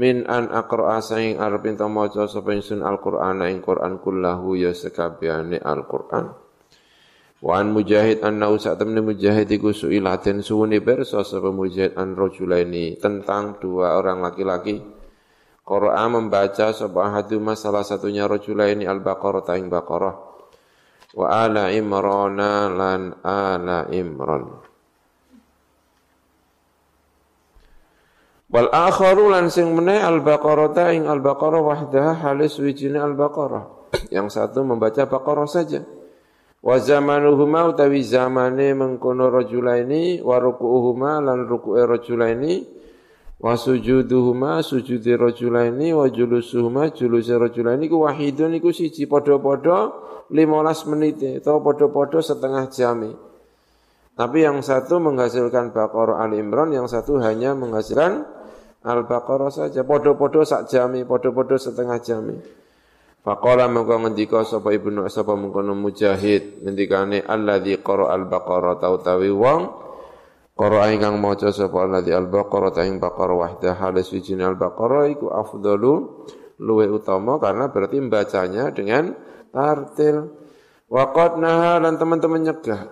min an aqra'a saing arep ento maca sapa ingsun Al-Qur'an ing Qur'an kullahu ya sekabehane Al-Qur'an. Wa an Mujahid anna temne Mujahid iku suilaten suwune perso sapa Mujahid an rajulaini tentang dua orang laki-laki. Qara'a membaca sapa haduma salah satunya rajulaini Al-Baqarah ing Baqarah. Wa ala Imran lan ala Imran. Wal akharu lan sing meneh al-Baqarah ta ing al-Baqarah wahdaha halis wijine al-Baqarah. Yang satu membaca Baqarah saja. Wa zamanuhuma utawi zamane mengkono rajulaini wa ruku'uhuma lan ruku'e rajulaini wa sujuduhuma sujudi rajulaini wa julusuhuma juluse rajulaini ku wahidun iku siji padha-padha 15 menit atau padha-padha setengah jam. Tapi yang satu menghasilkan Baqarah Al Imran, yang satu hanya menghasilkan Al-Baqarah saja podo-podo sak jami, podo-podo setengah jami. Faqala mengko ngendika sapa Ibnu sapa mengkono Mujahid ngendikane alladzi qara al-Baqarah tau tawi wong qara ingkang maca sapa alladzi al-Baqarah ta ing Baqarah wahda halis wijine al-Baqarah iku afdalu luwe utama karena berarti membacanya dengan tartil. Waqad naha lan teman-teman nyegah.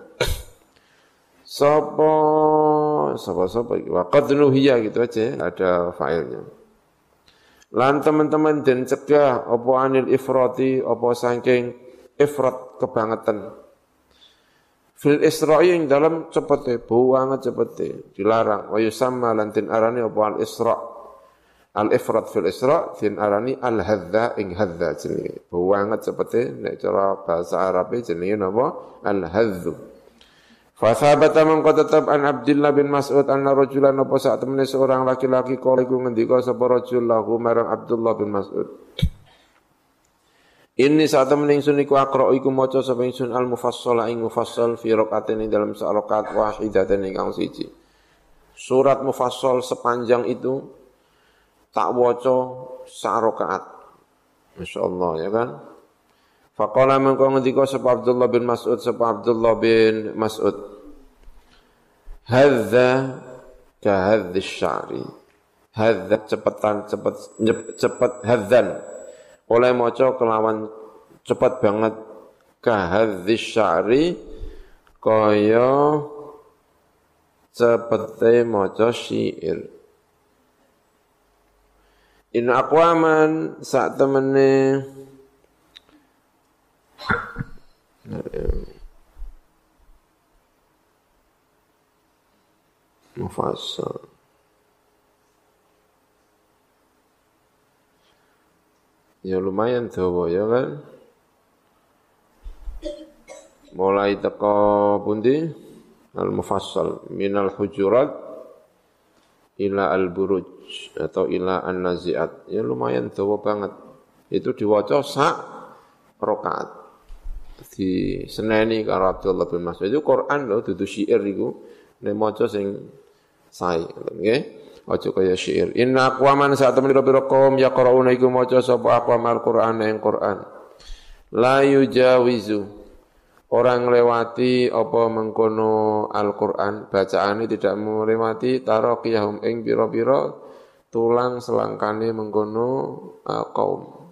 Sapa sapa-sapa iki waqad nuhiya gitu aja ada filenya. Lan teman-teman dan cegah apa anil ifrati apa saking ifrat kebangetan. Fil Isra'i yang dalam cepete, banget cepete, dilarang. Wa yusamma lan tin arani apa al Isra' al ifrat fil Isra' tin arani al hadza ing hadza jenenge. Banget cepete nek cara bahasa Arab jenenge napa? Al hadzu. Fasabata mengko tetap an Abdullah bin Mas'ud anna rajulan apa saat temene seorang laki-laki kala iku ngendika sapa rajul lahu marang Abdullah bin Mas'ud. Ini saat temen ingsun iku akra iku maca sapa ingsun al mufassal ing mufassal fi rakaat dalam rakaat wahidatan ingkang siji. Surat mufassal sepanjang itu tak waca sak rakaat. Masyaallah ya kan? Faqala mengko ngendika sapa Abdullah bin Mas'ud sapa Abdullah bin Mas'ud. Hadza ka hadzi sya'ri. Hadza cepetan cepet cepet hadzan. Oleh maca kelawan cepet banget ka hadzi sya'ri kaya cepete maca syair. In aqwaman sak temene Mufassal. Ya lumayan dawa ya kan. Mulai teko pundi? Al-mufassal minal hujurat ila al-buruj atau ila an-naziat. Ya lumayan dawa banget. Itu diwaca sak rakaat di seneni karo Abdullah bin Mas'ud itu Quran loh dudu syair iku nek maca sing sae nggih aja kaya syair inna aqwaman saat temen pira kaum yaqrauna iku maca sapa aqwamal Quran ing Quran la yujawizu orang lewati apa mengkono Al-Qur'an bacaane tidak melewati taraqiyahum ing pira-pira tulang selangkane mengkono uh, kaum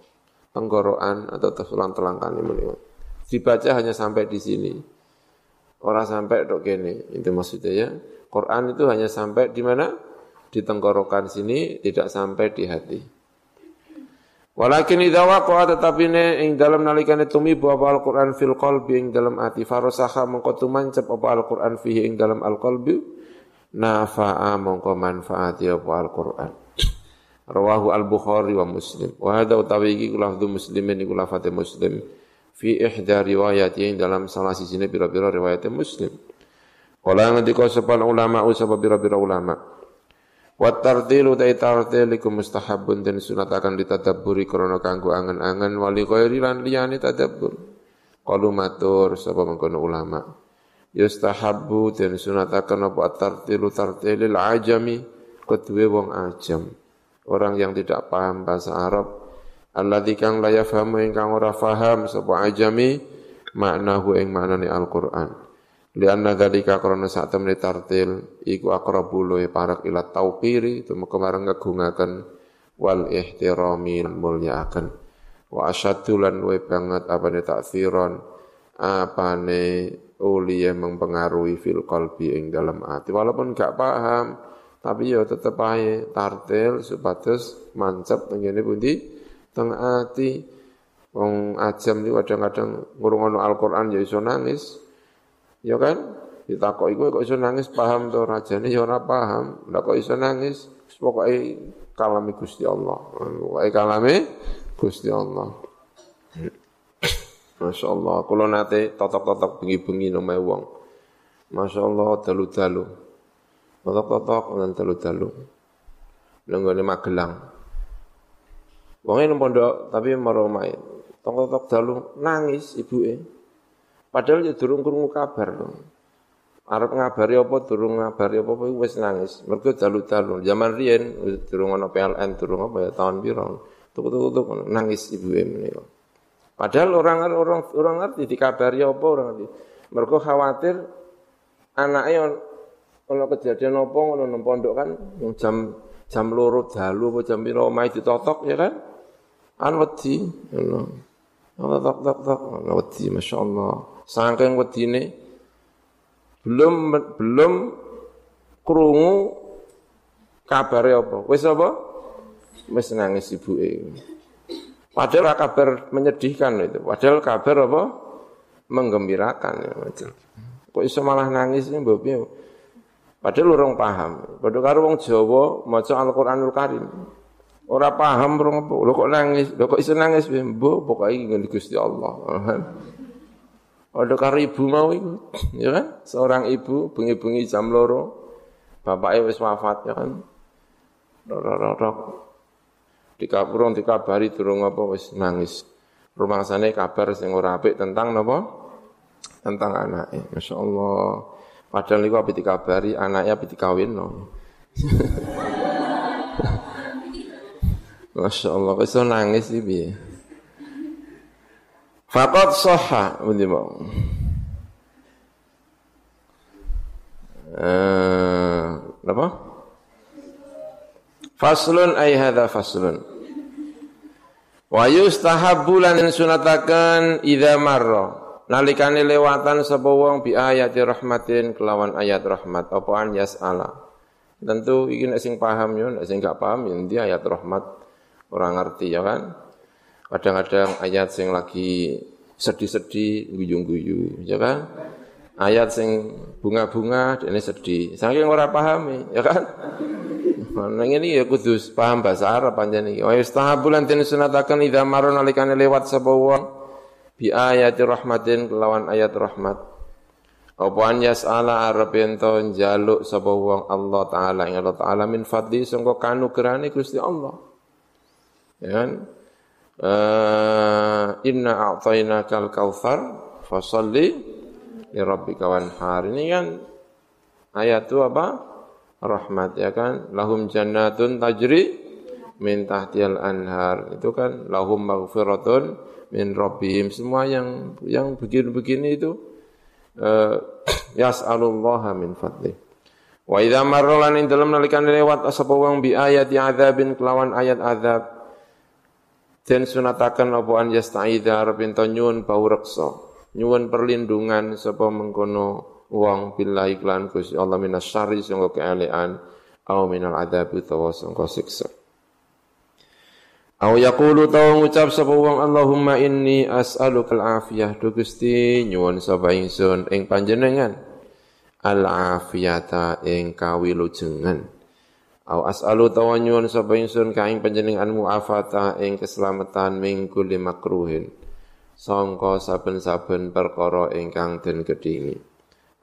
tenggorokan atau tulang telangkane melewati dibaca hanya sampai di sini. Orang sampai dok kene, itu maksudnya ya. Quran itu hanya sampai di mana? Di tenggorokan sini, tidak sampai di hati. Walakin idza waqa'a tetapi ne ing dalam nalikane tumibu apa Al-Qur'an fil qalbi ing dalam ati farosaha mengko tumancep apa Al-Qur'an fihi ing dalam al-qalbi nafa'a mengko manfaati apa Al-Qur'an. Rawahu Al-Bukhari wa Muslim. Wa hadza utawi iki lafdhu muslimin iku lafate Muslim fi ihda riwayati dalam salah sisi ini bira-bira riwayat Muslim. Kala ngendika sepan ulama usapa bira-bira ulama. Wa tartilu ta tartil iku mustahabun den sunatakan ditadabburi krana kanggo angen-angen wali ghairi lan liyane tadabbur. Qalu matur sapa mengkono ulama. Yustahabbu den sunatakan apa tartilu tartilil ajami kedue wong ajam. Orang yang tidak paham bahasa Arab alladzi kang la yafhamu ingkang ora faham sapa ajami maknahu ing maknane Al-Qur'an. Lianna dalika krana sak temne tartil iku aqrabu luwe parak ila tauqiri tumeka marang ngagungaken wal ihtirami mulyaaken. Wa asyaddu lan banget apane takfiron apane uliya mempengaruhi fil qalbi ing dalam hati walaupun gak paham tapi ya tetep ae tartil supados mancep ngene pundi? Teng ati. Wong ajam iki kadang-kadang ngurungono Al-Qur'an ya iso nangis Ya kan? Ditakoki kowe kok iso nangis paham to rajane ya ora paham. Lah kok iso nangis? Pokoke kalame Gusti Allah. Pokoke kalame Gusti Allah. Masya Allah, kalau nate totok-totok bengi-bengi nama wong. Masya Allah, dalu-dalu. Totok-totok dan dalu-dalu. Lenggone Magelang. Wongnya pondok tapi main. Totok-totok dalu nangis ibuke. Padahal ya durung krungu kabar loh. Arab ngabari apa durung ngabari apa wis nangis. Mergo dalu-dalu. Zaman riyen durung ana PLN, durung apa ya tahun piro. Tuk-tuk-tuk nangis ibu menika. Padahal orang orang orang ngerti dikabari apa orang ngerti. Mergo khawatir anaknya ono kejadian apa ngono nang pondok kan jam jam loro dalu apa jam piro omahe ditotok ya kan. An wedi ngono. Tok tok tok wedi masyaallah. Saking wedine belum belum krungu kabare apa? Wis apa? Wis nangis ibuke. Padahal kabar menyedihkan itu. Padahal kabar apa? Menggembirakan ya. Kok iso malah nangis ini mbok Padahal orang paham. Padahal karo wong Jawa maca Al-Qur'anul Karim. Ora paham rong apa? Lho kok nangis? Lho kok iso nangis mbok pokoke ngene Gusti Allah. Ada karo ibu mau itu, ya kan? Seorang ibu bengi-bengi jam loro, bapaknya wis wafat ya kan? Rorororok. Dikapurung dikabari durung apa wis nangis. Rumah sana kabar sing ora apik tentang napa? Tentang anaknya. Masya Allah. Padahal niku apa dikabari anaknya apa dikawin no. Masya Allah, kok nangis sih piye? Fakat soha, bunyi mau. Eh, apa? Faslun ay hadza faslun. Wa yustahabbu lan sunatakan idza marra. Nalikane lewatan sapa wong bi ayati rahmatin kelawan ayat rahmat apa an yasala. Tentu iki nek sing paham yo, nek sing gak paham ya ndi ayat rahmat orang ngerti ya kan. Kadang-kadang ayat sing lagi sedih-sedih, guyu-guyu, ya kan? Ayat sing bunga-bunga, ini sedih. Saking ora pahami, ya kan? Nang ini ya kudus paham bahasa Arab panjang ini. Wa yastahabu lan tin sunatakan idza maron alikane lewat wong bi ayati rahmatin kelawan ayat rahmat. Apa an yas'ala arep ento njaluk sapa wong Allah taala ing Allah taala min fadli sangka kanugrahane Gusti Allah. Ya kan? Uh, inna a'tainakal kautsar fasalli li rabbika wanhar. Ini kan ayat itu apa? Rahmat ya kan? Lahum jannatun tajri min tahtiyal anhar. Itu kan lahum maghfiratun min rabbihim. Semua yang yang begini-begini itu uh, yas'alullaha min fadli. Wa idza marra lan ing dalem nalikan lewat asapa wong bi ayati adzabin kelawan ayat azab Den sunatakan apa an yasta'idha arep ento nyuwun bau reksa. Nyuwun perlindungan sapa mengkono wong billahi iklan Gusti Allah minas syarri sangka keelekan au minal adzab utawa sangka siksa. Au yaqulu tawa ngucap sapa wong Allahumma inni as'alukal afiyah do Gusti nyuwun sapa ingsun ing panjenengan al afiyata ing kawilujengan. Au as'alu tawanyun sapa ingsun ka ing panjenengan muafata ing keselamatan ming kulli makruhin. Sangka saben-saben perkara ingkang den gedhingi.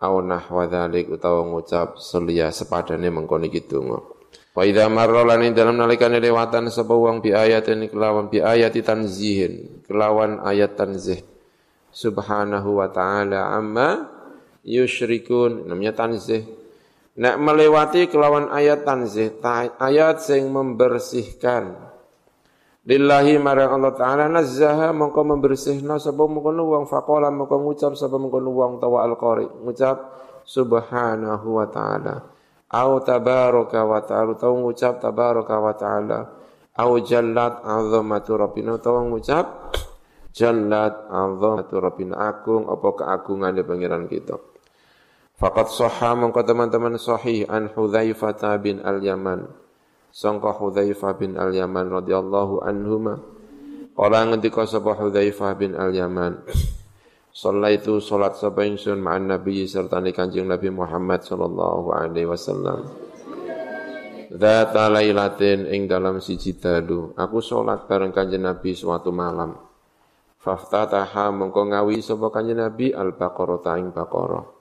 Au nahwa dzalik utawa ngucap selia sepadane mengkono iki donga. Wa idza marra lan dalam nalikane lewatan sapa wong bi ayatin kelawan bi ayati tanzihin kelawan ayat tanzih subhanahu wa ta'ala amma yusyrikun namanya tanzih nek melewati kelawan ayat tanzih ayat sing membersihkan. Lillahi marang Allah taala nazzaha mongko membersihna sapa mengkono wong faqala mongko ngucap sapa mengkono wong tawa al-qari ngucap subhanahu wa ta'ala. Au tabaraka wa ta'ala tau ngucap tabaraka wa ta'ala. Au jallat azamatu rabbina tau ngucap jallat azamatu rabbina. Agung apa keagungan pangeran kita Fakat sahha mengko teman-teman sahih an Hudzaifah bin Al-Yaman sangka Hudzaifah bin Al-Yaman radhiyallahu anhuma Kala ngendika sapa Hudzaifah bin Al-Yaman itu salat sapa ingsun ma'an Nabi serta Kanjeng Nabi Muhammad sallallahu alaihi wasallam. Dzata lailatin ing dalam siji dalu, aku salat bareng Kanjeng Nabi suatu malam. Faftataha mengko ngawi sapa Kanjeng Nabi Al-Baqarah ta ing Baqarah.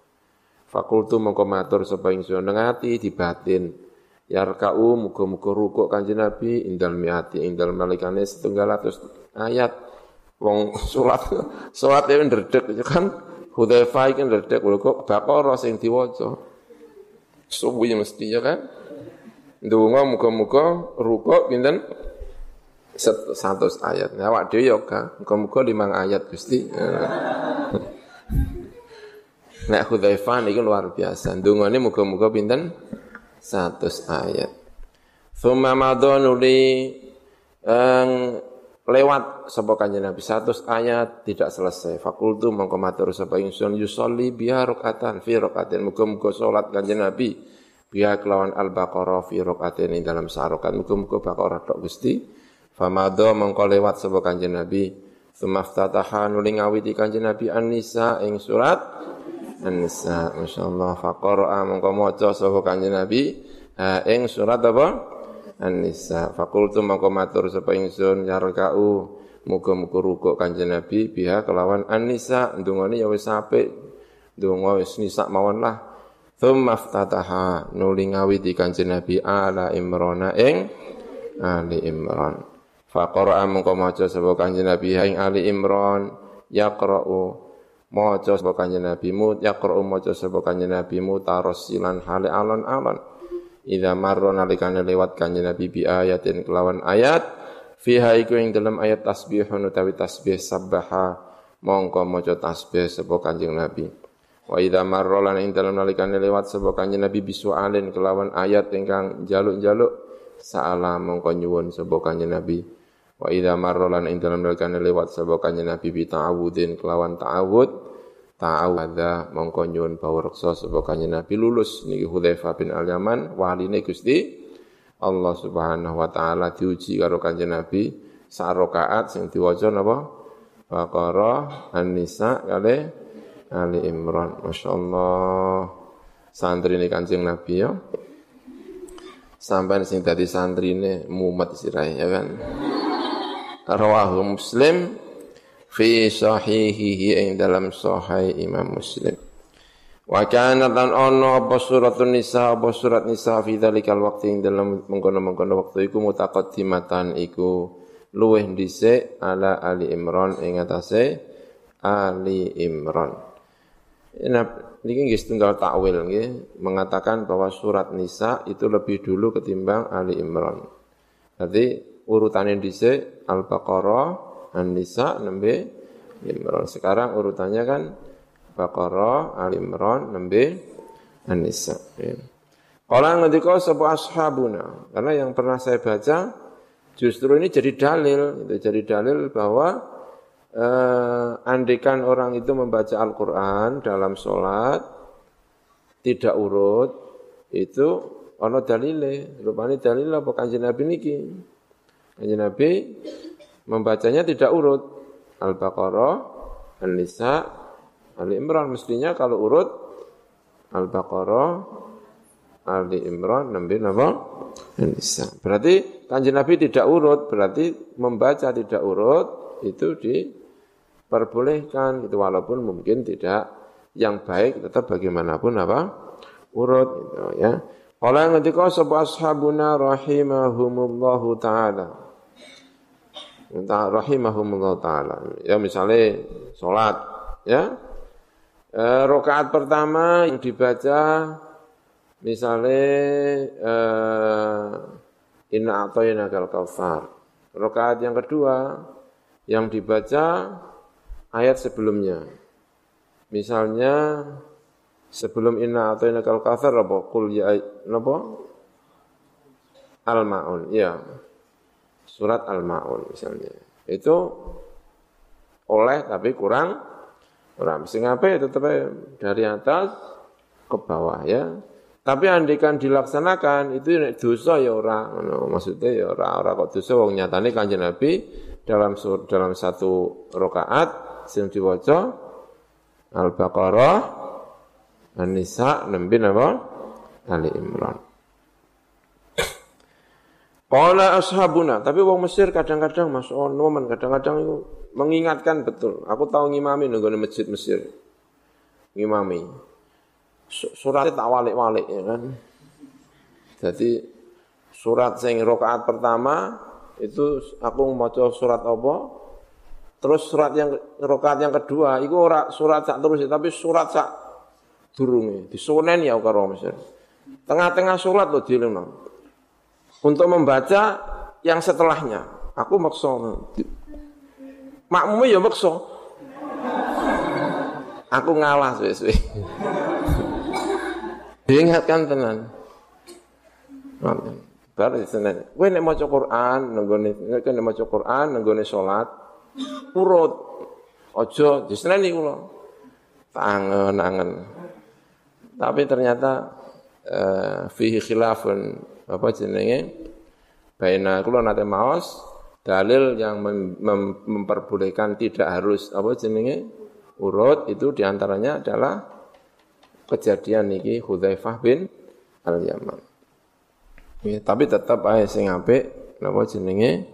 Fakultu mengko matur sapa ingsun nengati di batin. Yarka'u muga-muga rukuk Kanjeng Nabi indal miati ing dalem nalikane setunggal atus ayat Wong salat salat e ndredeg ya kan Hudzaifah iki ndredeg kok Baqarah sing diwaca. Subuh mesti ya kan. Ndonga muga-muga rukuk pinten 100 ayat. Nah, dhewe ya kan. Muga-muga 5 ayat Gusti. Nek Hudzaifah niki luar biasa. Ndongane muga-muga pinten 100 ayat. Thumma madhanuli ang lewat sapa kanjeng Nabi 100 ayat tidak selesai. Fakultu mongko matur sapa ingsun yusolli biha rakaatan fi rakaatin. Muga-muga salat kanjeng Nabi biha kelawan Al-Baqarah fi rakaatin ing dalam sarokat. Muga-muga Baqarah tok Gusti. Famado mongko lewat sapa kanjeng Nabi. Tsumaftataha nuli ngawiti kanjeng Nabi An-Nisa ing surat An-Nisa. Masyaallah faqara mongko maca sapa kanjeng Nabi ing surat apa? An-Nisa. Fakultu maka matur sapa ingsun yarka'u muga-muga rukuk Kanjeng Nabi biha kelawan An-Nisa ndungane ya wis apik. Ndonga wis nisa mawon lah. Tsumma ftataha nuli ngawiti Kanjeng Nabi ala Imran ing Ali Imran. Faqara mengko maca sapa Kanjeng Nabi ing Ali Imran yaqra'u maca sapa Kanjeng Nabi mu yaqra'u maca sapa Kanjeng Nabi mu tarasilan hale alon-alon Idza marra nalikane lewat kanjeng Nabi bi ayatin kelawan ayat fiha iku ing dalam ayat tasbihun utawi tasbih sabbaha mongko maca tasbih sapa kanjeng Nabi. Wa idza marra lan ing dalam nalikane lewat sapa kanjeng Nabi bisualin kelawan ayat ingkang jaluk-jaluk saala mongko nyuwun sapa kanjeng Nabi. Wa idza marra lan ing dalam lewat sapa kanjeng Nabi bi ta'awudin kelawan ta'awud. Ta'awadha mongko nyuwun bawreksa sapa kanjeng Nabi lulus niki Hudzaifah bin Al-Yaman waline Gusti Allah Subhanahu wa taala diuji karo kanjeng Nabi sak rakaat sing diwaca napa? Baqarah An-Nisa kali Ali Imran. Masyaallah. Santri ini kanjeng Nabi ya. Sampai sing dadi santrine mumet sirahe ya kan Rawahu Muslim fi sahihihi ing dalam sahih Imam Muslim. Wa kana lan ono apa suratun nisa apa surat nisa fi dzalikal waqti ing dalam mengkono-mengkono waktu iku mutaqaddimatan iku luweh dhisik ala Ali Imran ing atase Ali Imran. Ini nggih tunggal takwil nggih mengatakan bahwa surat Nisa itu lebih dulu ketimbang Ali Imran. Jadi urutannya dhisik Al-Baqarah, An-Nisa nembe Imran. Sekarang urutannya kan Baqarah, Ali Imran, nembe An-Nisa. Kalau ngendika sebuah ashabuna, karena yang pernah saya baca justru ini jadi dalil, itu jadi dalil bahwa eh, andikan orang itu membaca Al-Quran dalam sholat tidak urut itu ono dalile, rupanya dalil apa kanjeng Nabi niki. Kanjeng Nabi membacanya tidak urut. Al-Baqarah, An-Nisa, Ali Imran. Mestinya kalau urut Al-Baqarah, Ali Imran, Nabi apa? An-Nisa. Berarti kanjeng Nabi tidak urut, berarti membaca tidak urut itu diperbolehkan itu walaupun mungkin tidak yang baik tetap bagaimanapun apa? urut gitu ya. Kala ngendika sapa ashabuna rahimahumullahu taala. Entah rahimahumullahu taala. Ya misalnya salat ya. E, rakaat pertama yang dibaca misalnya eh, inna a'tainakal kautsar. Rakaat yang kedua yang dibaca ayat sebelumnya. Misalnya sebelum inna a'tainakal kautsar apa qul ya napa? Al-Maun, ya. Surat Al-Maun misalnya. Itu oleh tapi kurang kurang. Sing apa tetap dari atas ke bawah ya. Tapi andikan dilaksanakan itu dosa ya ora no, maksudnya ya ora ora kok dosa wong nyatane Kanjeng Nabi dalam dalam satu rakaat sing diwaca Al-Baqarah An-Nisa nembe napa Ali Imran Qala ashabuna, tapi wong Mesir kadang-kadang Mas ono men kadang-kadang itu mengingatkan betul. Aku tahu ngimami nunggu masjid Mesir. Ngimami suratnya tak walik-walik ya kan. Jadi surat sing rakaat pertama itu aku maca surat apa? Terus surat yang rakaat yang kedua itu ora surat sak terus tapi surat sak durunge. Disunen ya karo Mesir. Tengah-tengah surat lo dilema. Untuk membaca yang setelahnya. Aku maksa. Makmumnya ya maksa. Aku ngalah suwe-suwe. Diingatkan tenan. Bar tenan. Kowe nek maca Quran, nenggone nek nek maca Quran, nenggone salat, urut. Aja diseneni kula. Tangen-angen. Tapi ternyata uh, fihi khilafun apa jenenge? Baina kula nate maos dalil yang mem mem memperbolehkan tidak harus apa jenenge urut itu di antaranya adalah kejadian niki Hudzaifah bin Al-Yaman. Ya, tapi tetap ae sing apik napa jenenge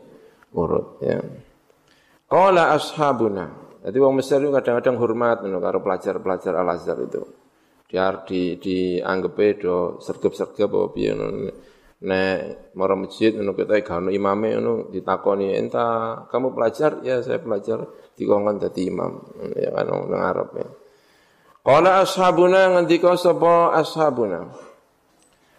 urut ya. Qala ashabuna. Jadi wong Mesir itu kadang-kadang hormat ngono karo pelajar-pelajar Al-Azhar itu. Dia di dianggep do sergep-sergep apa piye. Nek mara masjid ngono kita gak ono imame ngono ditakoni, "Enta kamu pelajar?" "Ya, saya pelajar." Dikongkon dadi imam. Ya kan nang Arab ya. Qala ashabuna ngendika sapa ashabuna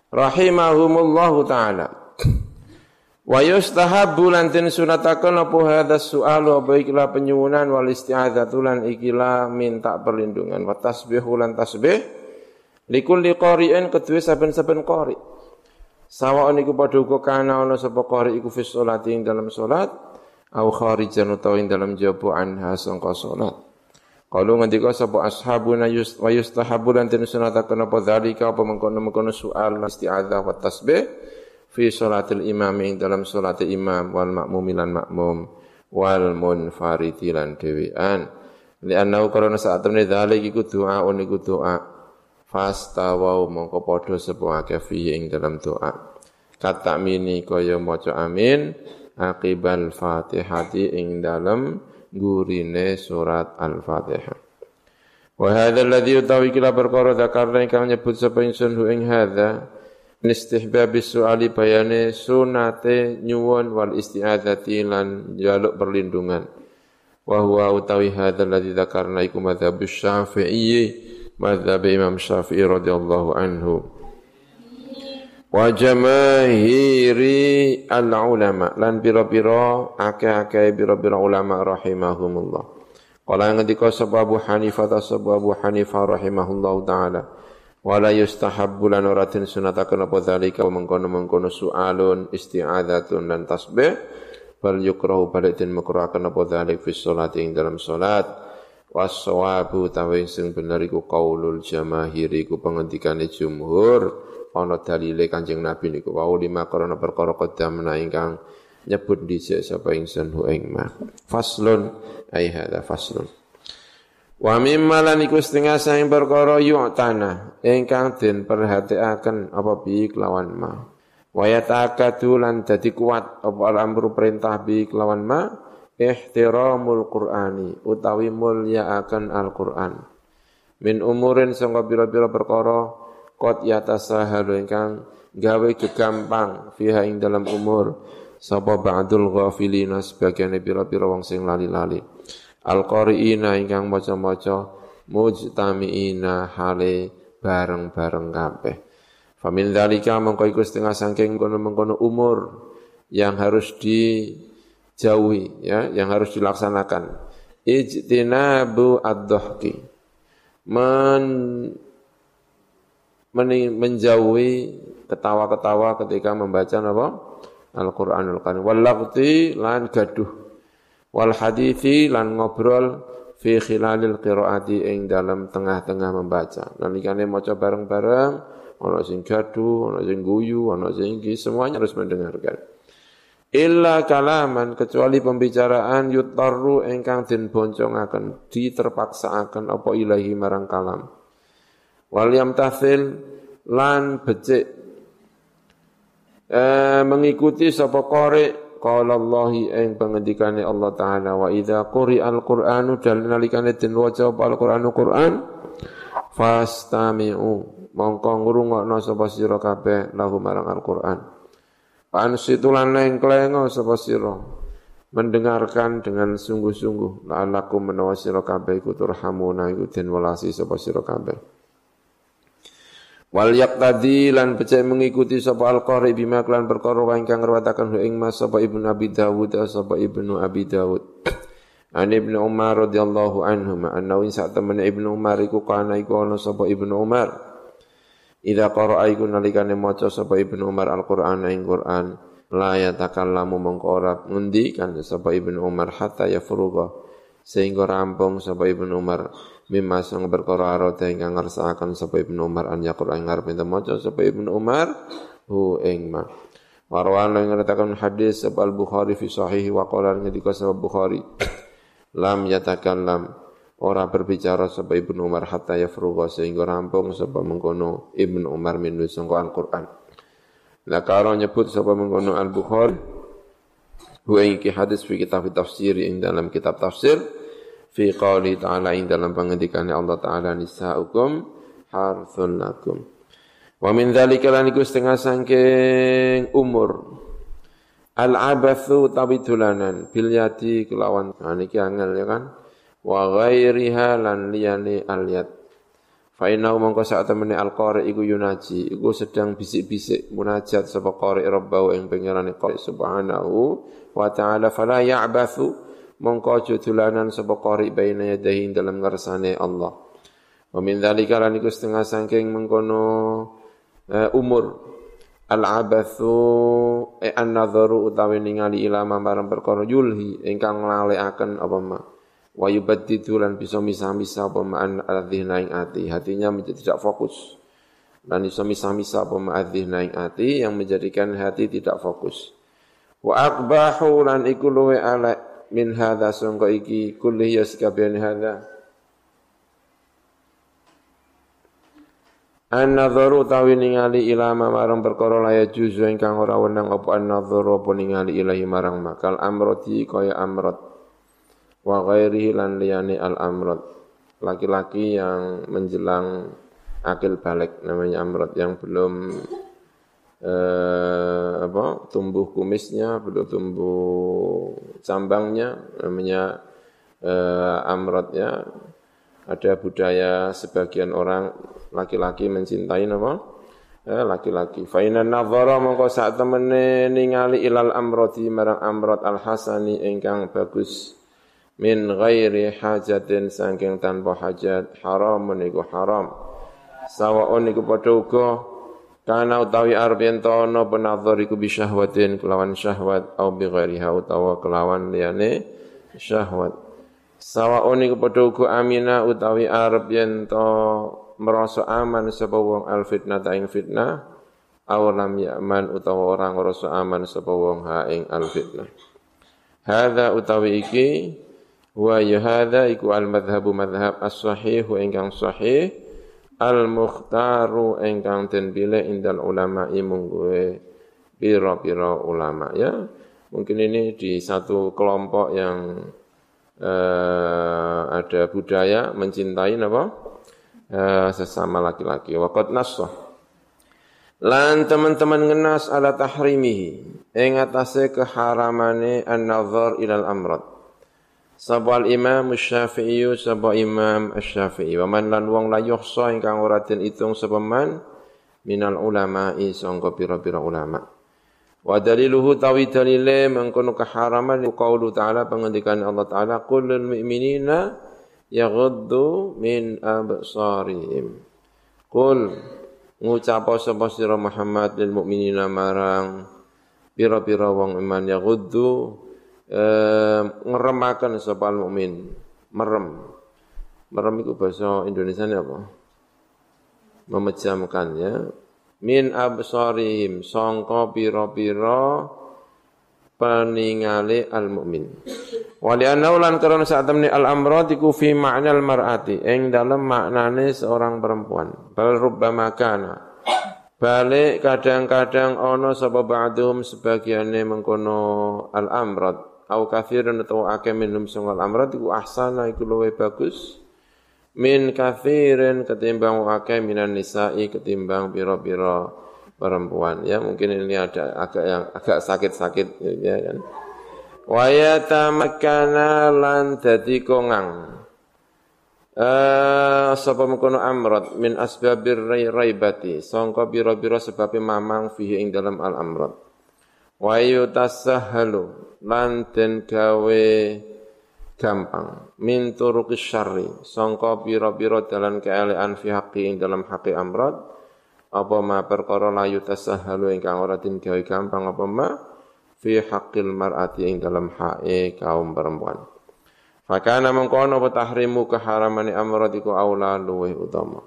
rahimahumullahu taala Wa yustahabbu lan tin sunataken apa hadas su'alu apa ikilah penyuwunan wal isti'adzatu lan ikilah minta perlindungan wa tasbihu lan tasbih likulli qari'in kedue saben-saben qari. Sawa'un iku padha uga kana ana sapa qari iku fi sholati ing dalam salat au kharijan utawa ing dalam jaba anha sangka salat. Kalau ngendika sapa ashabuna yus wa yustahabu lan tin sunataken apa dzalika apa mengkono-mengkono soal isti'adzah wa tasbih fi salatil imam ing dalam salat imam wal makmum lan makmum wal munfaridi lan dhewean li'annahu karena saat temne dzalik iku doa iku doa fastawau mongko padha sapa akeh fi ing dalam doa kata mini kaya maca amin akibal fatihati ing dalam gurine surat Al-Fatihah. Wa hadza alladhi utawi kila perkara dzakarna ingkang nyebut sapa ingsun hu ing hadza min istihbab su'ali bayane sunate nyuwun wal isti'adzati lan jaluk perlindungan. Wa huwa utawi hadza alladhi dzakarna iku madzhab Syafi'i madzhab Imam Syafi'i radhiyallahu anhu wa jamaahiri al ulama lan pira-pira akeh-akeh pira-pira ulama rahimahumullah qala ngendika sapa Abu Hanifah ta sapa Abu Hanifah rahimahullahu taala wala yustahabbu lan ora den sunataken apa zalika mengkono-mengkono su'alun isti'adzatun dan tasbih bal yukrahu balik den makruhaken apa zalik fi sholati ing dalam salat was-sawabu tawi sing bener iku qaulul jamaahiri iku pengendikane jumhur. Ana dalile Kanjeng Nabi niku wau lima karena perkara qadamna ingkang nyebut dhisik sapa ingsun hu ing ma. Faslun ai hadza faslun. Wa mimma lan iku setengah saing perkara yu'tana ingkang den perhatiaken apa bi kelawan ma? Wa yatakadu lan dadi kuat apa al-amru perintah bi kelawan ma ihtiramul qur'ani utawi mulya akan Al-Qur'an. Min umurin sangka pira-pira perkara qad yatasahalu ingkang gawe kegampang fiha ing dalam umur sapa ba'dul ghafilina sebagian pira-pira wong sing lali-lali. Al-qari'ina ingkang maca-maca mujtami'ina hale bareng-bareng kabeh. Famin dzalika mengko iku setengah saking kono-mengkono umur yang harus dijauhi ya yang harus dilaksanakan ijtinabu ad-dhahki men menjauhi ketawa-ketawa ketika membaca apa? Al-Qur'anul Karim. Wal lan gaduh. Wal hadithi lan ngobrol fi khilalil qiraati ing dalam tengah-tengah membaca. Nalikane maca bareng-bareng, ana sing gaduh, ana sing guyu, ana sing semuanya harus mendengarkan. Illa kalaman kecuali pembicaraan yutarru engkang den boncongaken diterpaksaaken apa ilahi marang kalam. Wal yamtathil lan becik eh, mengikuti sapa qari qala Allah ing pengendikane Allah taala wa idza quri'al qur'anu dan nalikane den waca al-qur'anu Qur'an fastami'u mongko ngrungokno sapa sira kabeh lahu marang al-Qur'an Ansitulan nengklengo sapa sira? Mendengarkan dengan sungguh-sungguh. La'allakum menawa sira kabeh iku turhamuna iku den welasi sapa sira kabeh. Wal yaqtadi lan becik mengikuti sapa al-qari bima klan perkara wa ingkang ngrawataken ing Mas sapa Ibnu Abi Dawud sapa Ibnu Abi Dawud. An Ibnu Umar radhiyallahu anhu anna in sak Ibnu Umar iku kana iku ana sapa Ibnu Umar Ida qara'a iku nalikane maca sapa Ibnu Umar Al-Qur'an ing Qur'an la yatakallamu mongko ora ngendikan sapa Ibnu Umar hatta yafruga sehingga rampung sapa Ibnu Umar mimma sang perkara arata ingkang ngersakaken sapa Ibnu Umar an yaqra ing ngarep maca sapa Ibnu Umar hu ing ma. Warwan yang mengatakan hadis sapa Al-Bukhari fi sahih wa qala ngendika sapa Bukhari lam ora berbicara sapa Ibnu Umar hatta yafrugha sehingga rampung sapa mengkono Ibnu Umar min sangka Al-Qur'an. Lah karo nyebut sapa mengkono Al-Bukhari huwa iki hadis fi kitab tafsir ing dalam kitab tafsir fi qali ta'ala ing dalam pengendikan Allah taala nisaukum harthun lakum. Wa min dzalika lan iku setengah sangking umur al-abathu tawidulanan bil yadi kelawan nah niki angel ya kan wa ghairiha lan liyane alyat fa inna mongko sak temene alqari iku yunaji iku sedang bisik-bisik munajat sapa qari rabbahu ing pangerane qari subhanahu wa ta'ala. Fala ya'bathu mongko judulanan sapa qari baina yadahi dalam ngarsane Allah. Wa min dzalika lan iku setengah saking mengkono uh, umur. Al-abathu e an-nadharu utawi ningali ilama marang perkara yulhi ingkang lalekaken apa ma wa yubaddidu lan bisa misah-misah apa ma'an adzihna ing ati. Hatinya menjadi tidak fokus. Dan bisa misah-misah apa ma'adzihna ing ati yang menjadikan hati tidak fokus. Wa aqbahu lan iku luwe ala min hadza sangka iki kulli yaskabian hadza. An-nadharu tawi ningali ilama marang perkara laya juzu ingkang ora wenang apa an-nadharu apa ilahi marang makal amroti kaya amrot wa ghairihi lan liyane al amrad laki-laki yang menjelang akil balik namanya amrad yang belum eh, apa tumbuh kumisnya belum tumbuh cambangnya namanya eh, amrad ya ada budaya sebagian orang laki-laki mencintai apa? Eh, laki-laki. Fa inna nadhara mongko sak temene ningali ilal amrati marang amrad al hasani ingkang bagus min ghairi hajatin saking tanpa hajat. Haram niku haram. Sawaun niku padha uga kana utawi arep yen ana penadzar iku bi syahwatin kelawan syahwat au bi ghairiha utawa kelawan liyane syahwat. Sawaun niku padha uga amina utawi arep yen to merasa aman sapa wong al fitnah ta ing fitnah aw lam ya'man utawa orang ngrasa aman sapa wong ha ing al fitnah. Hadza utawi iki Wa yuhadha iku al-madhabu madhab as-sahihu ingkang sahih al-mukhtaru ingkang den pilih indal ulama mungguwe pira-pira ulama ya. Mungkin ini di satu kelompok yang uh, ada budaya mencintai apa? Uh, sesama laki-laki. Waqad nassah Lan teman-teman ngenas ala tahrimihi ing atase keharamane an-nazar ilal amrad. Sapa imam Syafi'i sapa Imam Asy-Syafi'i wa man lan wong la yuhsa ingkang ora den itung sapa man minal ulama'i sangka pira-pira ulama. Wa daliluhu tawi dalile mengkono keharaman qaulu ta'ala pengendikan Allah taala qul lil mu'minina yaghuddu min absarihim. Qul ngucap sapa sira Muhammad lil mukminina marang pira-pira wong iman ya ghuddu ngeremaken sapa mukmin merem. Merem itu bahasa Indonesia apa? Memejamkan ya. Min absarihim sangka pira-pira peningale al mukmin Wali anaulan karena saat temni al amrod fi makna al mar'ati ing dalam maknane seorang perempuan. Bal rubbama kana. Balik kadang-kadang ono sapa ba'dhum sebagiannya mengkono al amrod au kathirun atau akeh minum al amrod iku ahsana iku luwe bagus. Min kathirin ketimbang akeh minan nisa'i ketimbang pira-pira perempuan. Ya mungkin ini ada agak yang agak sakit-sakit ya kan. Wa yatamakkana lan dadi kongang. Eh sapa mengkono amrad min asbabir raibati. Sangka bira-bira sebab mamang fihi ing dalam al amrad wa yutasahhalu lan den gawe gampang. Min turuqis syarri. Sangka bira-bira dalan keelean fi haqqi ing dalam haqqi amrad. Apa ma perkara la yutasahhalu ingkang ora den gawe gampang apa ma? Fi haqqil mar'ati ing dalam hae kaum perempuan. Fakana mengkono apa tahrimu keharamani amratiku aula luweh utama.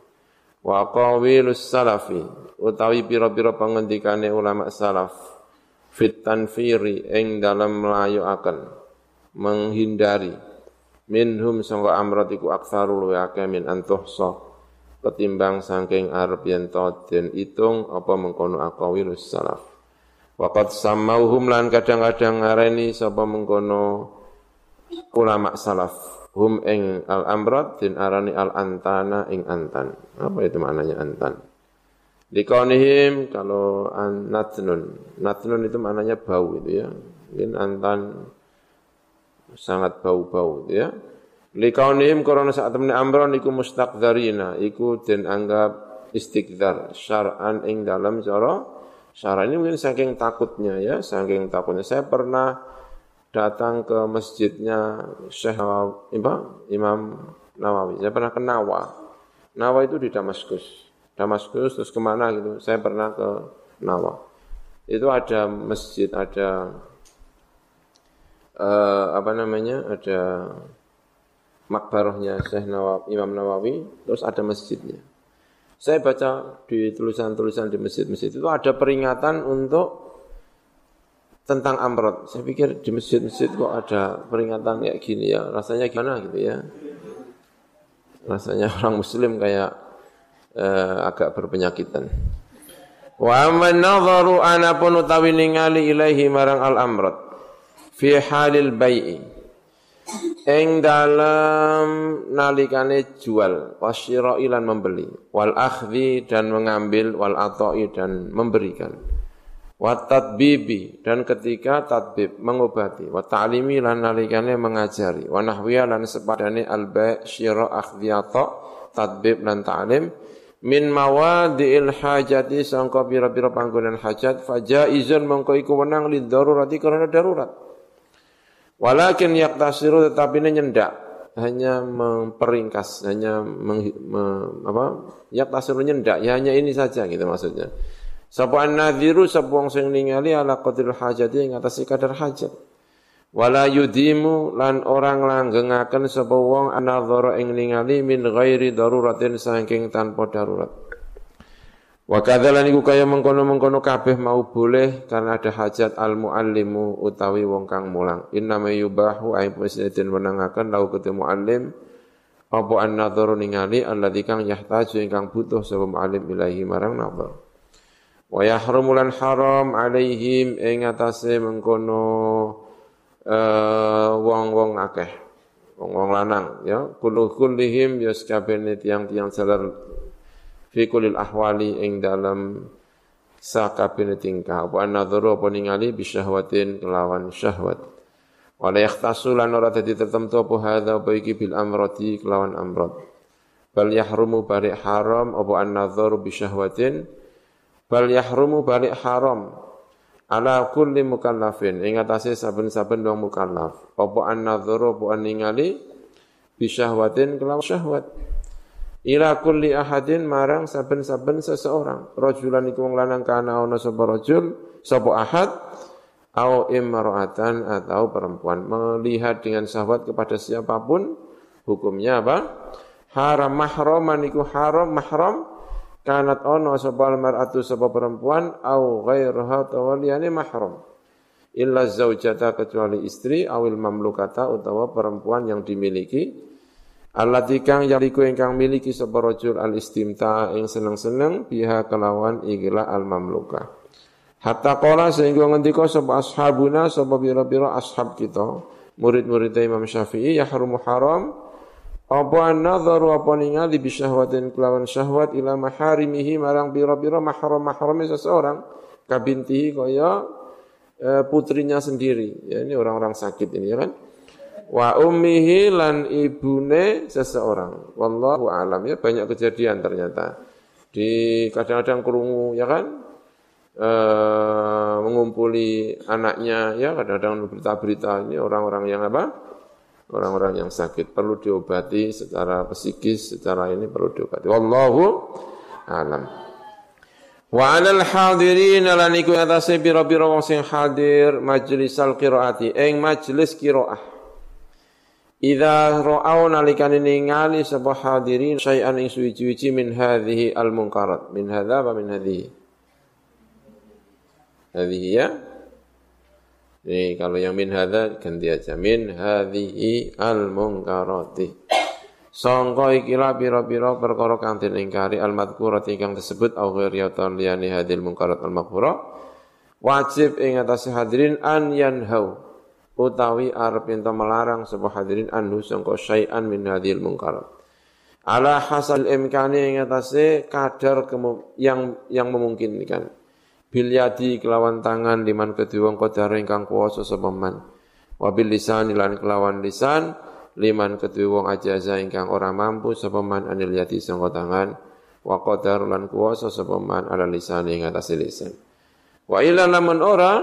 Wa qawilus salafi. Utawi pira-pira pengendikane ulama salaf fit tanfiri ing dalam melayu akan menghindari minhum sangka amratiku aktsaru luweh akeh min antuhsa ketimbang saking arep yen den itung apa mengkono aqawilus salaf Waqad samauhum lan kadang-kadang ngareni sapa mengkono ulama salaf hum ing al amrad din arani al antana ing antan. Apa itu maknanya antan? Likonihim kalau an natnun. Natnun itu maknanya bau itu ya. Mungkin antan sangat bau-bau itu ya. Likaunihim korona saat temen amron iku mustaqdarina iku den anggap istiqdar syar'an ing dalam cara Syarah ini mungkin saking takutnya ya, saking takutnya. Saya pernah datang ke masjidnya Syekh Imam Nawawi. Saya pernah ke Nawa. Nawa itu di Damaskus. Damaskus terus ke mana gitu. Saya pernah ke Nawa. Itu ada masjid, ada uh, apa namanya, ada makbarahnya Syekh Nawawi, Imam Nawawi, terus ada masjidnya. Saya baca di tulisan-tulisan di masjid-masjid itu ada peringatan untuk tentang amrod. Saya pikir di masjid-masjid kok ada peringatan kayak gini ya. Rasanya gimana gitu ya. Rasanya orang muslim kayak eh, agak berpenyakitan. Wa man nadharu ana pun utawi ningali ilaihi marang al amrod fi halil bai'i. Ing dalam nalikane jual wasyira ilan membeli. Wal akhdhi dan mengambil wal atoi dan memberikan. Wa tadbibi dan ketika tadbib mengobati. Wa ta'limi lan nalikane mengajari. Wa nahwiya lan sepadane al bai' syira akhdhi ata tadbib lan ta'lim min mawadi'il hajati sangka pira-pira panggonan hajat fajaizun mengko iku wenang li darurati karena darurat Walakin yaktasiru tetapi ini nyendak, hanya memperingkas, hanya meng, me, apa? Yaktasiru nyendak, ya hanya ini saja gitu maksudnya. Sapa an-nadhiru sapa wong sing ningali ala qadril hajati ing atas kadar hajat. Wala yudimu lan orang langgengaken sapa wong anadzara ing ningali min ghairi daruratin saking tanpa darurat. Wa kadzalan iku kaya mengkono-mengkono kabeh mau boleh karena ada hajat al muallimu utawi wong kang mulang. Inna yubahu ay presiden menangaken lau ketemu alim apa an nadharu ningali alladzi kang yahtaju ingkang butuh sapa muallim ilahi marang nadhar. Wa yahrumu lan haram alaihim ing atase mengkono uh, wong-wong akeh. Wong-wong lanang ya. Kullu kullihim ya sakabene tiang-tiang sadar fi kulil ahwali ing dalam sakabine tingkah. Apa nadharu apa ningali? Bisyahwatin kelawan syahwat. Wala yakhtasu lan ora dadi tertentu apa hadza apa iki bil amrati kelawan amrat. Bal yahrumu balik haram apa an-nadharu bisyahwatin bal yahrumu balik haram ala kulli mukallafin. Ing atase saben-saben wong mukallaf. Apa an-nadharu apa ningali? Bisyahwatin kelawan syahwat. Ila kulli ahadin marang saben-saben seseorang. Rajulan iku wong lanang kana ana sapa rajul sapa ahad au imra'atan atau perempuan. Melihat dengan syahwat kepada siapa pun hukumnya apa? Haram mahraman iku haram mahram kanat ono sapa mar'atu sapa perempuan au ghairaha tawaliyane mahram illa zaujata kecuali istri awil mamlukata utawa perempuan yang dimiliki Allati kang yaliku ingkang miliki sapa rajul al istimta ing seneng-seneng biha kelawan igla al mamluka. Hatta qala sehingga ngendika sapa ashabuna sapa pira-pira ashab kita, murid-murid Imam Syafi'i yahrumu haram apa an-nadharu apa ningali bi syahwatin kelawan syahwat ila maharimihi marang pira-pira mahram-mahrame seseorang kabintihi kaya eh, putrinya sendiri. Ya ini orang-orang sakit ini ya kan wa ummihi lan ibune seseorang. Wallahu alam ya banyak kejadian ternyata. Di kadang-kadang kerungu ya kan e, mengumpuli anaknya ya kadang-kadang berita-berita ini orang-orang yang apa? Orang-orang yang sakit perlu diobati secara psikis, secara ini perlu diobati. Wallahu alam. Wa 'alal hadirin lan iku atase pira-pira wong sing hadir majlisal qiraati ing majlis qiraah Idza ra'au nalikane ningali sapa hadirin syai'an ing suwi-suwi min hadhihi al munkarat min hadza wa min hadhihi hadhihi ya Ini kalau yang min hadza ganti aja. Min hadhihi al munkarati Sangka ikilah pira-pira perkara kang den ingkari al madhkurat ingkang tersebut au ghairi liyani hadil munkarat al maghfurah wajib ing atase hadirin an yanhau. Utawi arep ento melarang sapa hadirin anhu sangka syai'an min hadhil munkarat ala hasal imkani ing atase kadar yang yang memungkinkan bil yadi kelawan tangan liman kedua wong qadar ingkang kuwasa sapa wa bil lisan lan kelawan lisan liman kedua wong ajaza ingkang ora mampu sapa anil yadi sangka tangan. Wa qadar lan kuwasa sapa ala lisan ing atase lisan. Wa ila lamun ora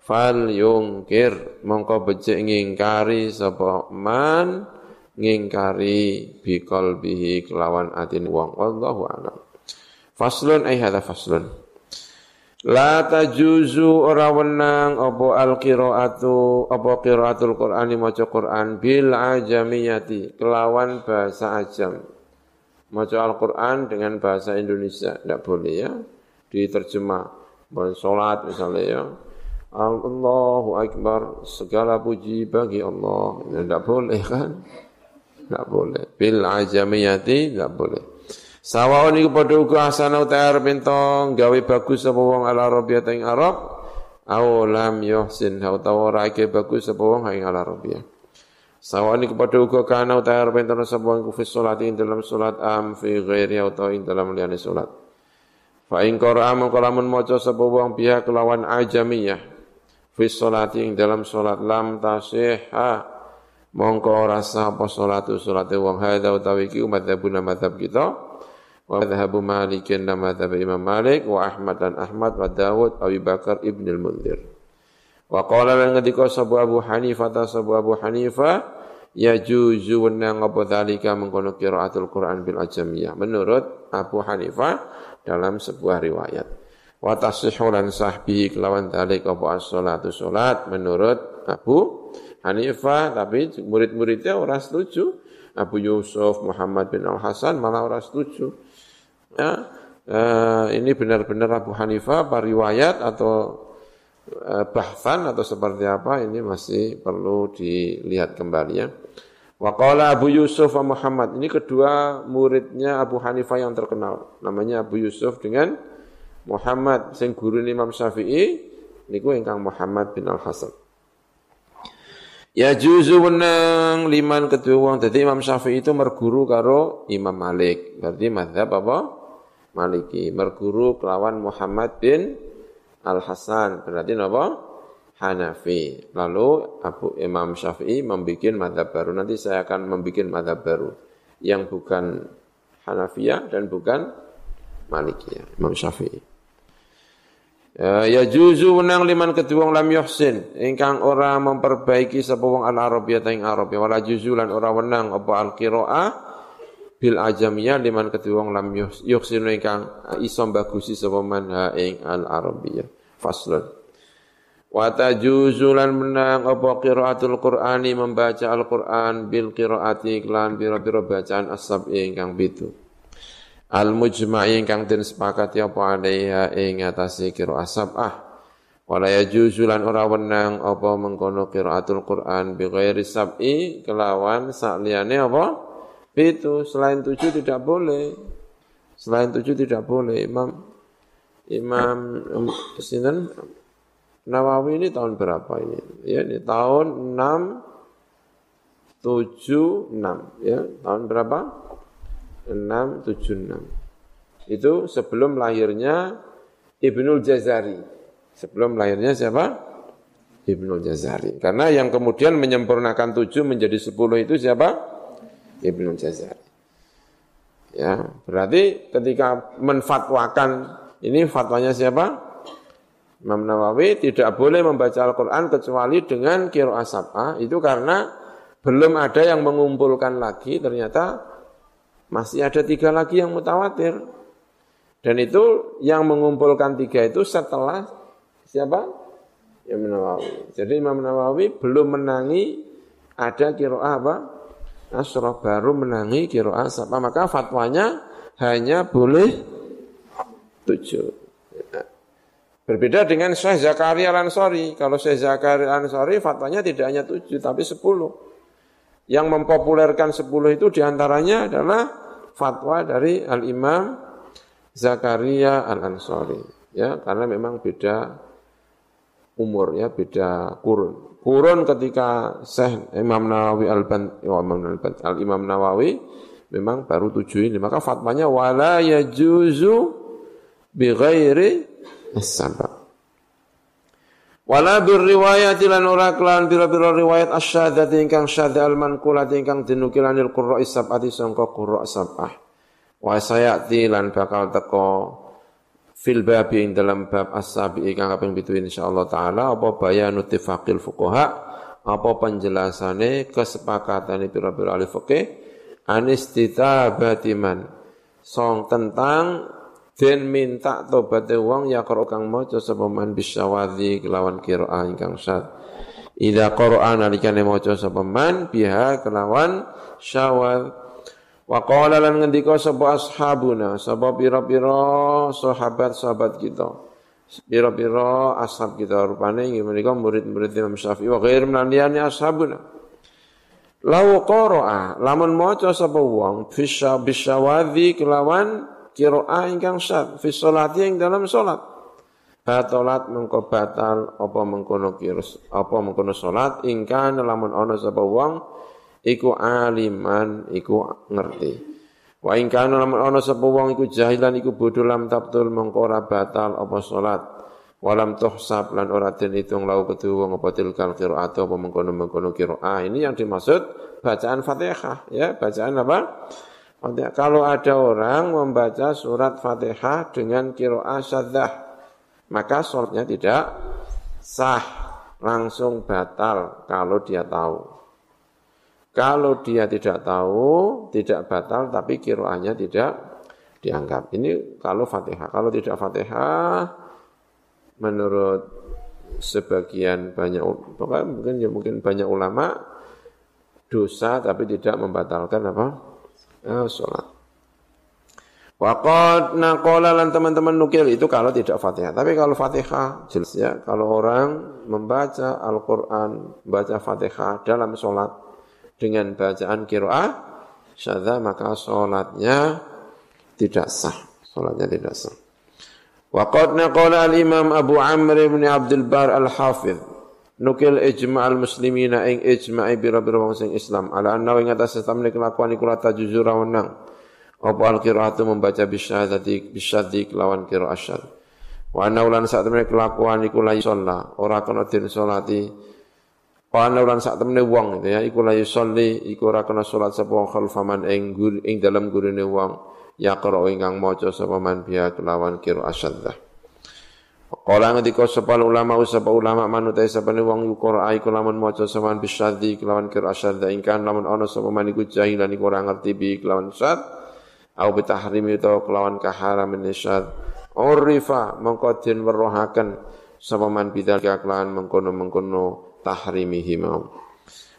fal yungkir mongko becik ngingkari sapa man ngingkari bihi kelawan atin wong. Wallahu a'lam. Faslun ay hadza faslun La tajuzu ora wenang apa al qiraatu apa qiraatul Qur'ani maca Qur'an bil ajamiyati kelawan bahasa ajam. Maca Al-Qur'an dengan bahasa Indonesia tidak boleh ya. Diterjemah. Bon salat misalnya ya Allahu Akbar, segala puji bagi Allah. Tidak boleh kan? Tidak boleh. Bil ajamiyati tidak boleh. Sawaun iku padha uga asana uta arep gawe bagus apa wong ala rabbiyah ing Arab aw lam yuhsin utawa ora bagus apa wong ing ala rabbiyah. Sawaun iku padha uga kana uta arep ento sapa wong fi salat ing dalam salat am fi ghairi utawa ing dalam liyane salat. Fa ing qara'a mongko lamun maca sapa wong pihak kelawan ajamiyah fi sholati ing dalam sholat lam tasihha mongko ora sah apa sholatu sholate wong hadza utawi iki madzhabuna madzhab kita wa madzhabu malikin dan madzhab imam malik wa ahmad dan ahmad wa daud abu bakar ibn al munzir wa qala lan ngendika sabu abu hanifah ta sabu abu hanifah ya juzu wenang apa dalika mengkono qiraatul quran bil ajamiyah. Menurut abu hanifah dalam sebuah riwayat. Wa tasihhu lan sahbihi kelawan dalik apa as-salatu salat menurut Abu Hanifah tapi murid-muridnya orang setuju. Abu Yusuf Muhammad bin Al Hasan malah orang setuju ya eh, ini benar-benar Abu Hanifah apa riwayat atau eh, bahsan atau seperti apa ini masih perlu dilihat kembali ya Waqala Abu Yusuf wa Muhammad ini kedua muridnya Abu Hanifah yang terkenal namanya Abu Yusuf dengan Muhammad sing guru Imam Syafi'i niku ingkang Muhammad bin Al Hasan. Ya juzu wenang liman kedua wong dadi Imam Syafi'i itu merguru karo Imam Malik. Berarti mazhab apa? Maliki. Merguru kelawan Muhammad bin Al-Hasan. Berarti apa? Hanafi. Lalu Abu Imam Syafi'i membuat madhab baru. Nanti saya akan membuat madhab baru. Yang bukan Hanafiyah dan bukan Malikiyah. Imam Syafi'i. Ya, ya juzu menang liman kedua lam yuhsin ingkang ora memperbaiki sapa al arabiyah ing arab wala juzu lan ora wenang apa al qiraah bil ajamiyah liman kedua wong lam yuhsin ingkang iso bagusi sapa man ing al arabiyah faslun. Wa tajuzulan menang apa qiraatul qur'ani membaca al qur'an bil qiraati iklan biro-biro bacaan asab ingkang pitu. Al mujma'i ingkang den sepakati apa alaiha ing atase qiraah sab'ah. Wala yajuzu lan ora wenang apa mengkono qiraatul Qur'an bi ghairi sab'i kelawan sakliyane apa itu selain tujuh tidak boleh selain tujuh tidak boleh Imam Imam um, Sinan Nawawi ini tahun berapa ini? Ya, ini tahun 6 7 6 ya. Tahun berapa? 676. Itu sebelum lahirnya Ibnul Jazari. Sebelum lahirnya siapa? Ibnul Jazari. Karena yang kemudian menyempurnakan tujuh menjadi sepuluh itu siapa? Ibnul Jazari. Ya, berarti ketika menfatwakan ini fatwanya siapa? Imam Nawawi tidak boleh membaca Al-Quran kecuali dengan kiro asabah. Itu karena belum ada yang mengumpulkan lagi ternyata masih ada tiga lagi yang mutawatir. Dan itu yang mengumpulkan tiga itu setelah siapa? Imam Nawawi. Jadi Imam Nawawi belum menangi ada kiroah apa? Asroh baru menangi kiroah apa? Maka fatwanya hanya boleh tujuh. Berbeda dengan Syekh Zakaria Lansori. Kalau Syekh Zakaria Lansori fatwanya tidak hanya tujuh tapi sepuluh. Yang mempopulerkan sepuluh itu di antaranya adalah fatwa dari Al-Imam Zakaria Al-Ansari. Ya, karena memang beda umur ya, beda kurun. Kurun ketika Syekh Imam Nawawi Al-Ban oh, Al-Imam Nawawi memang baru tujuh ini. Maka fatwanya wala yajuzu bi ghairi as-sabab. Wala bir riwayat lan ora kelan pira-pira riwayat asyhadat ingkang syadza al manqulat ingkang dinukilanil qurra sab'ati sangka qurra sab'ah. Wa sayati lan bakal teko fil babi ing dalam bab as-sabi ingkang kaping 7 insyaallah taala apa bayanu tifaqil fuqaha apa penjelasane kesepakatan pira-pira ahli fikih anistitabati man song tentang Den minta tobaté wong ya karo kang maca sapa man bisyawadhi kelawan qiraah ingkang syad. Idza qara'a nalikane maca sapa man biha kelawan syawal. Wa qala lan ngendika sapa ashabuna, sapa pira-pira sahabat-sahabat kita. Pira-pira ashab kita rupane inggih menika murid-murid Imam Syafi'i wa ghair liyane ashabuna. Lau qara'a lamun maca sapa wong bisyawadhi kelawan kiroah ingkang syad fi sholati ing dalam sholat batolat mengko batal apa mengkono kirus apa mengkono sholat ingkang lamun ana sapa wong iku aliman iku ngerti. Wa ingkang lamun ana sapa wong iku jahilan iku bodho lam tabtul mengko ora batal apa sholat walam tuhsab lan ora den hitung lau kedua wong apa tilkal qiraat apa mengkono-mengkono qiraah. Ini yang dimaksud bacaan Fatihah ya. Bacaan apa? Kalau ada orang membaca surat Fatihah dengan kiroah syaddah, maka sholatnya tidak sah, langsung batal kalau dia tahu. Kalau dia tidak tahu, tidak batal, tapi kiroahnya tidak dianggap. Ini kalau Fatihah. Kalau tidak Fatihah, menurut sebagian banyak, mungkin ya mungkin banyak ulama, dosa tapi tidak membatalkan apa? uh, sholat. Waqad naqala lan teman-teman nukil itu kalau tidak Fatihah. Tapi kalau Fatihah jelas ya, kalau orang membaca Al-Qur'an, membaca Fatihah dalam sholat dengan bacaan qiraah syadza maka sholatnya tidak sah. Sholatnya tidak sah. Waqad naqala al-Imam Abu Amr bin Abdul Bar Al-Hafidh nukil ijma' al-muslimina ing ijma'i bira-bira sing Islam ala anna ing atas setamne kelakuan iku la tajuzura wenang Apa al-qiraatu membaca bisyadati bisyaddi kelawan qiraat asyad. Wa anna ulan sak temene kelakuan iku la ora kena den salati. Wa anna ulan sak temene wong gitu ya, iku la yusalli, iku ora kena salat sapa khalfaman ing ing dalem gurine wong. Ya qira ingkang maca sapa man biya kelawan qiraat asyad. Kala ngendika sapa ulama sapa ulama manutai sapa wong Qur'an iku lamun maca saman bisyaddi kelawan qira asyadda ingkan lamun ana sapa man iku jahilan iku ora ngerti bi kelawan syad au bitahrimi utawa kelawan kaharamin syad urifa mongko den weruhaken sapa man bidzalika kelawan mengkono-mengkono tahrimihi mau.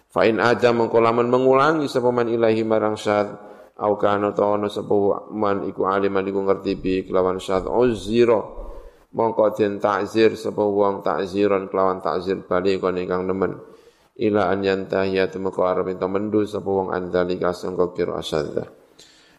Fa in aja mongko lamun mengulangi sapa man ilahi marang syad au kana ta ana sapa man iku aliman iku ngerti bi kelawan syad uzira. Mongko den takzir sapa wong takziran kelawan takzir bali kon ingkang nemen. Ila an yantahiya temeko arep ento mendu sapa wong andalika sangka kira asadza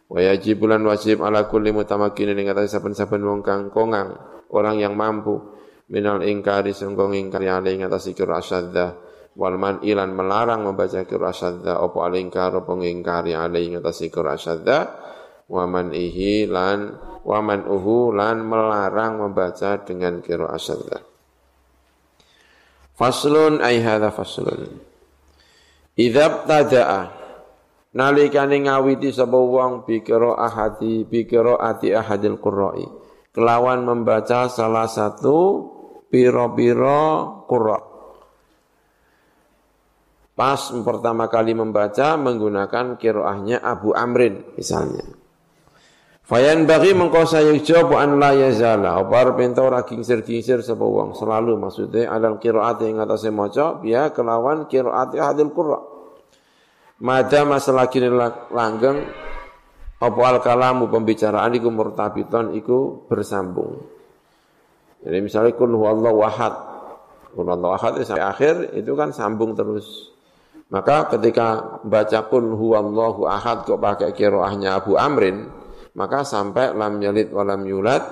wa yajib bulan wajib ala kulli mutamakin ing atas saben-saben wong kang kongang orang yang mampu minal ingkari sangka ingkari ale ing atas asadza wal man ilan melarang membaca kira asadza apa ale ingkar apa ngingkari ale ing atas kira asadza wa man ihi lan waman uhu lan melarang membaca dengan kiro asadda. Faslun ay hadha faslun. Idab tada'a nalikane ngawiti sapa wong bi ahadi bi ati ahadil qurra'i kelawan membaca salah satu piro-piro qurra pas pertama kali membaca menggunakan kiroahnya Abu Amrin misalnya Fayan bagi mengkau saya jawab an la yazala. Apa pinta ora kingsir-kingsir sapa wong selalu maksudnya alal qiraat yang atas maca biya kelawan qiraat hadil qurra. Mada masalah kini langgeng apa al kalamu pembicaraan iku murtabiton iku bersambung. Jadi misalnya kun huwallahu ahad. Kun huwallahu ahad sampai akhir itu kan sambung terus. Maka ketika baca kun huwallahu ahad kok pakai kiroahnya Abu Amrin, maka sampai lam yalid walam yulad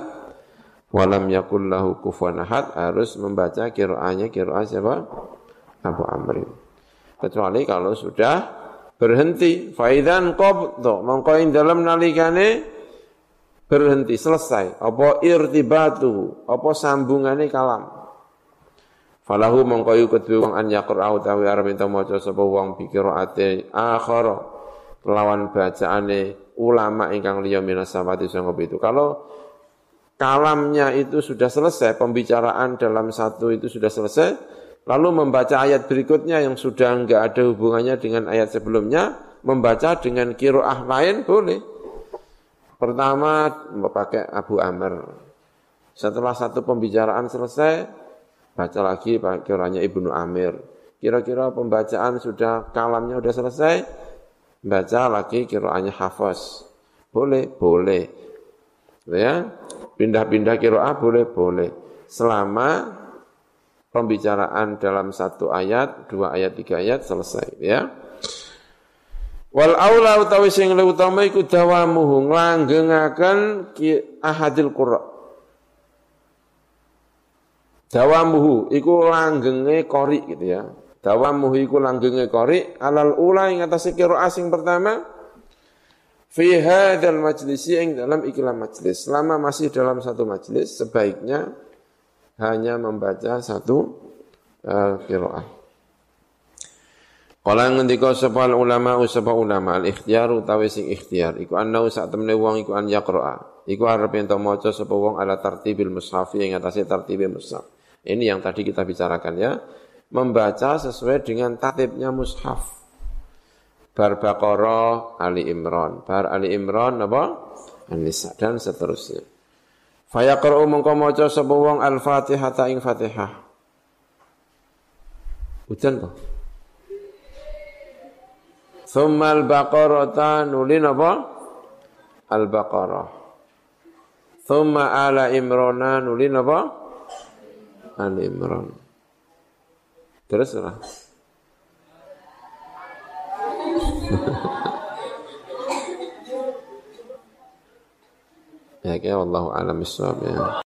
walam yakul lahu kufuwan ahad harus membaca kiroahnya kiroah siapa? Abu Amrin. Kecuali kalau sudah berhenti. Faidan qabdo. Mongko dalam nalikane berhenti, selesai. Apa irtibatu, apa sambungane kalam. Falahu mongko yu kedue wong an yaqra'u tawi arep ento maca sapa wong bi qiraate akhara lawan bacaane ulama ingkang liya samawati sangka itu. Kalau kalamnya itu sudah selesai, pembicaraan dalam satu itu sudah selesai, lalu membaca ayat berikutnya yang sudah enggak ada hubungannya dengan ayat sebelumnya, membaca dengan kiroah lain boleh. Pertama pakai Abu Amr. Setelah satu pembicaraan selesai, baca lagi kiranya Ibnu Amir. Kira-kira pembacaan sudah kalamnya sudah selesai, baca lagi kiroahnya hafaz. Boleh, boleh. Ya, pindah-pindah kiroah boleh, boleh. Selama pembicaraan dalam satu ayat, dua ayat, tiga ayat selesai. Ya. Wal aula utawi sing luwih utama iku dawamuhu nglanggengaken ahadil qurra. Dawamuhu iku langgenge qori gitu ya. Dawamuhu iku langgenge qari alal ula ing atase qiraah asing pertama fi hadzal majlisi ing dalam ikilah majlis. Selama masih dalam satu majlis sebaiknya hanya membaca satu uh, qiraah. Kala ngendika sapa ulama sapa ulama al ikhtiyar utawi sing ikhtiar iku ana sak temene wong iku an yaqra. Iku arep ento maca sapa wong ala tartibil mushaf ing atase tartibil mushaf. Ini yang tadi kita bicarakan ya membaca sesuai dengan tatibnya mushaf. Bar Baqarah, Ali Imran, bar Ali Imran apa? An-Nisa dan seterusnya. Fayaqra'u mongko maca sapa wong Al-Fatihah ta ing Fatihah. Hujan toh? Thumma al-Baqarah nulin apa? Al-Baqarah. Thumma ala Imrana nulin apa? Al-Imran. Terus lah. ya kayak Allah alam ya.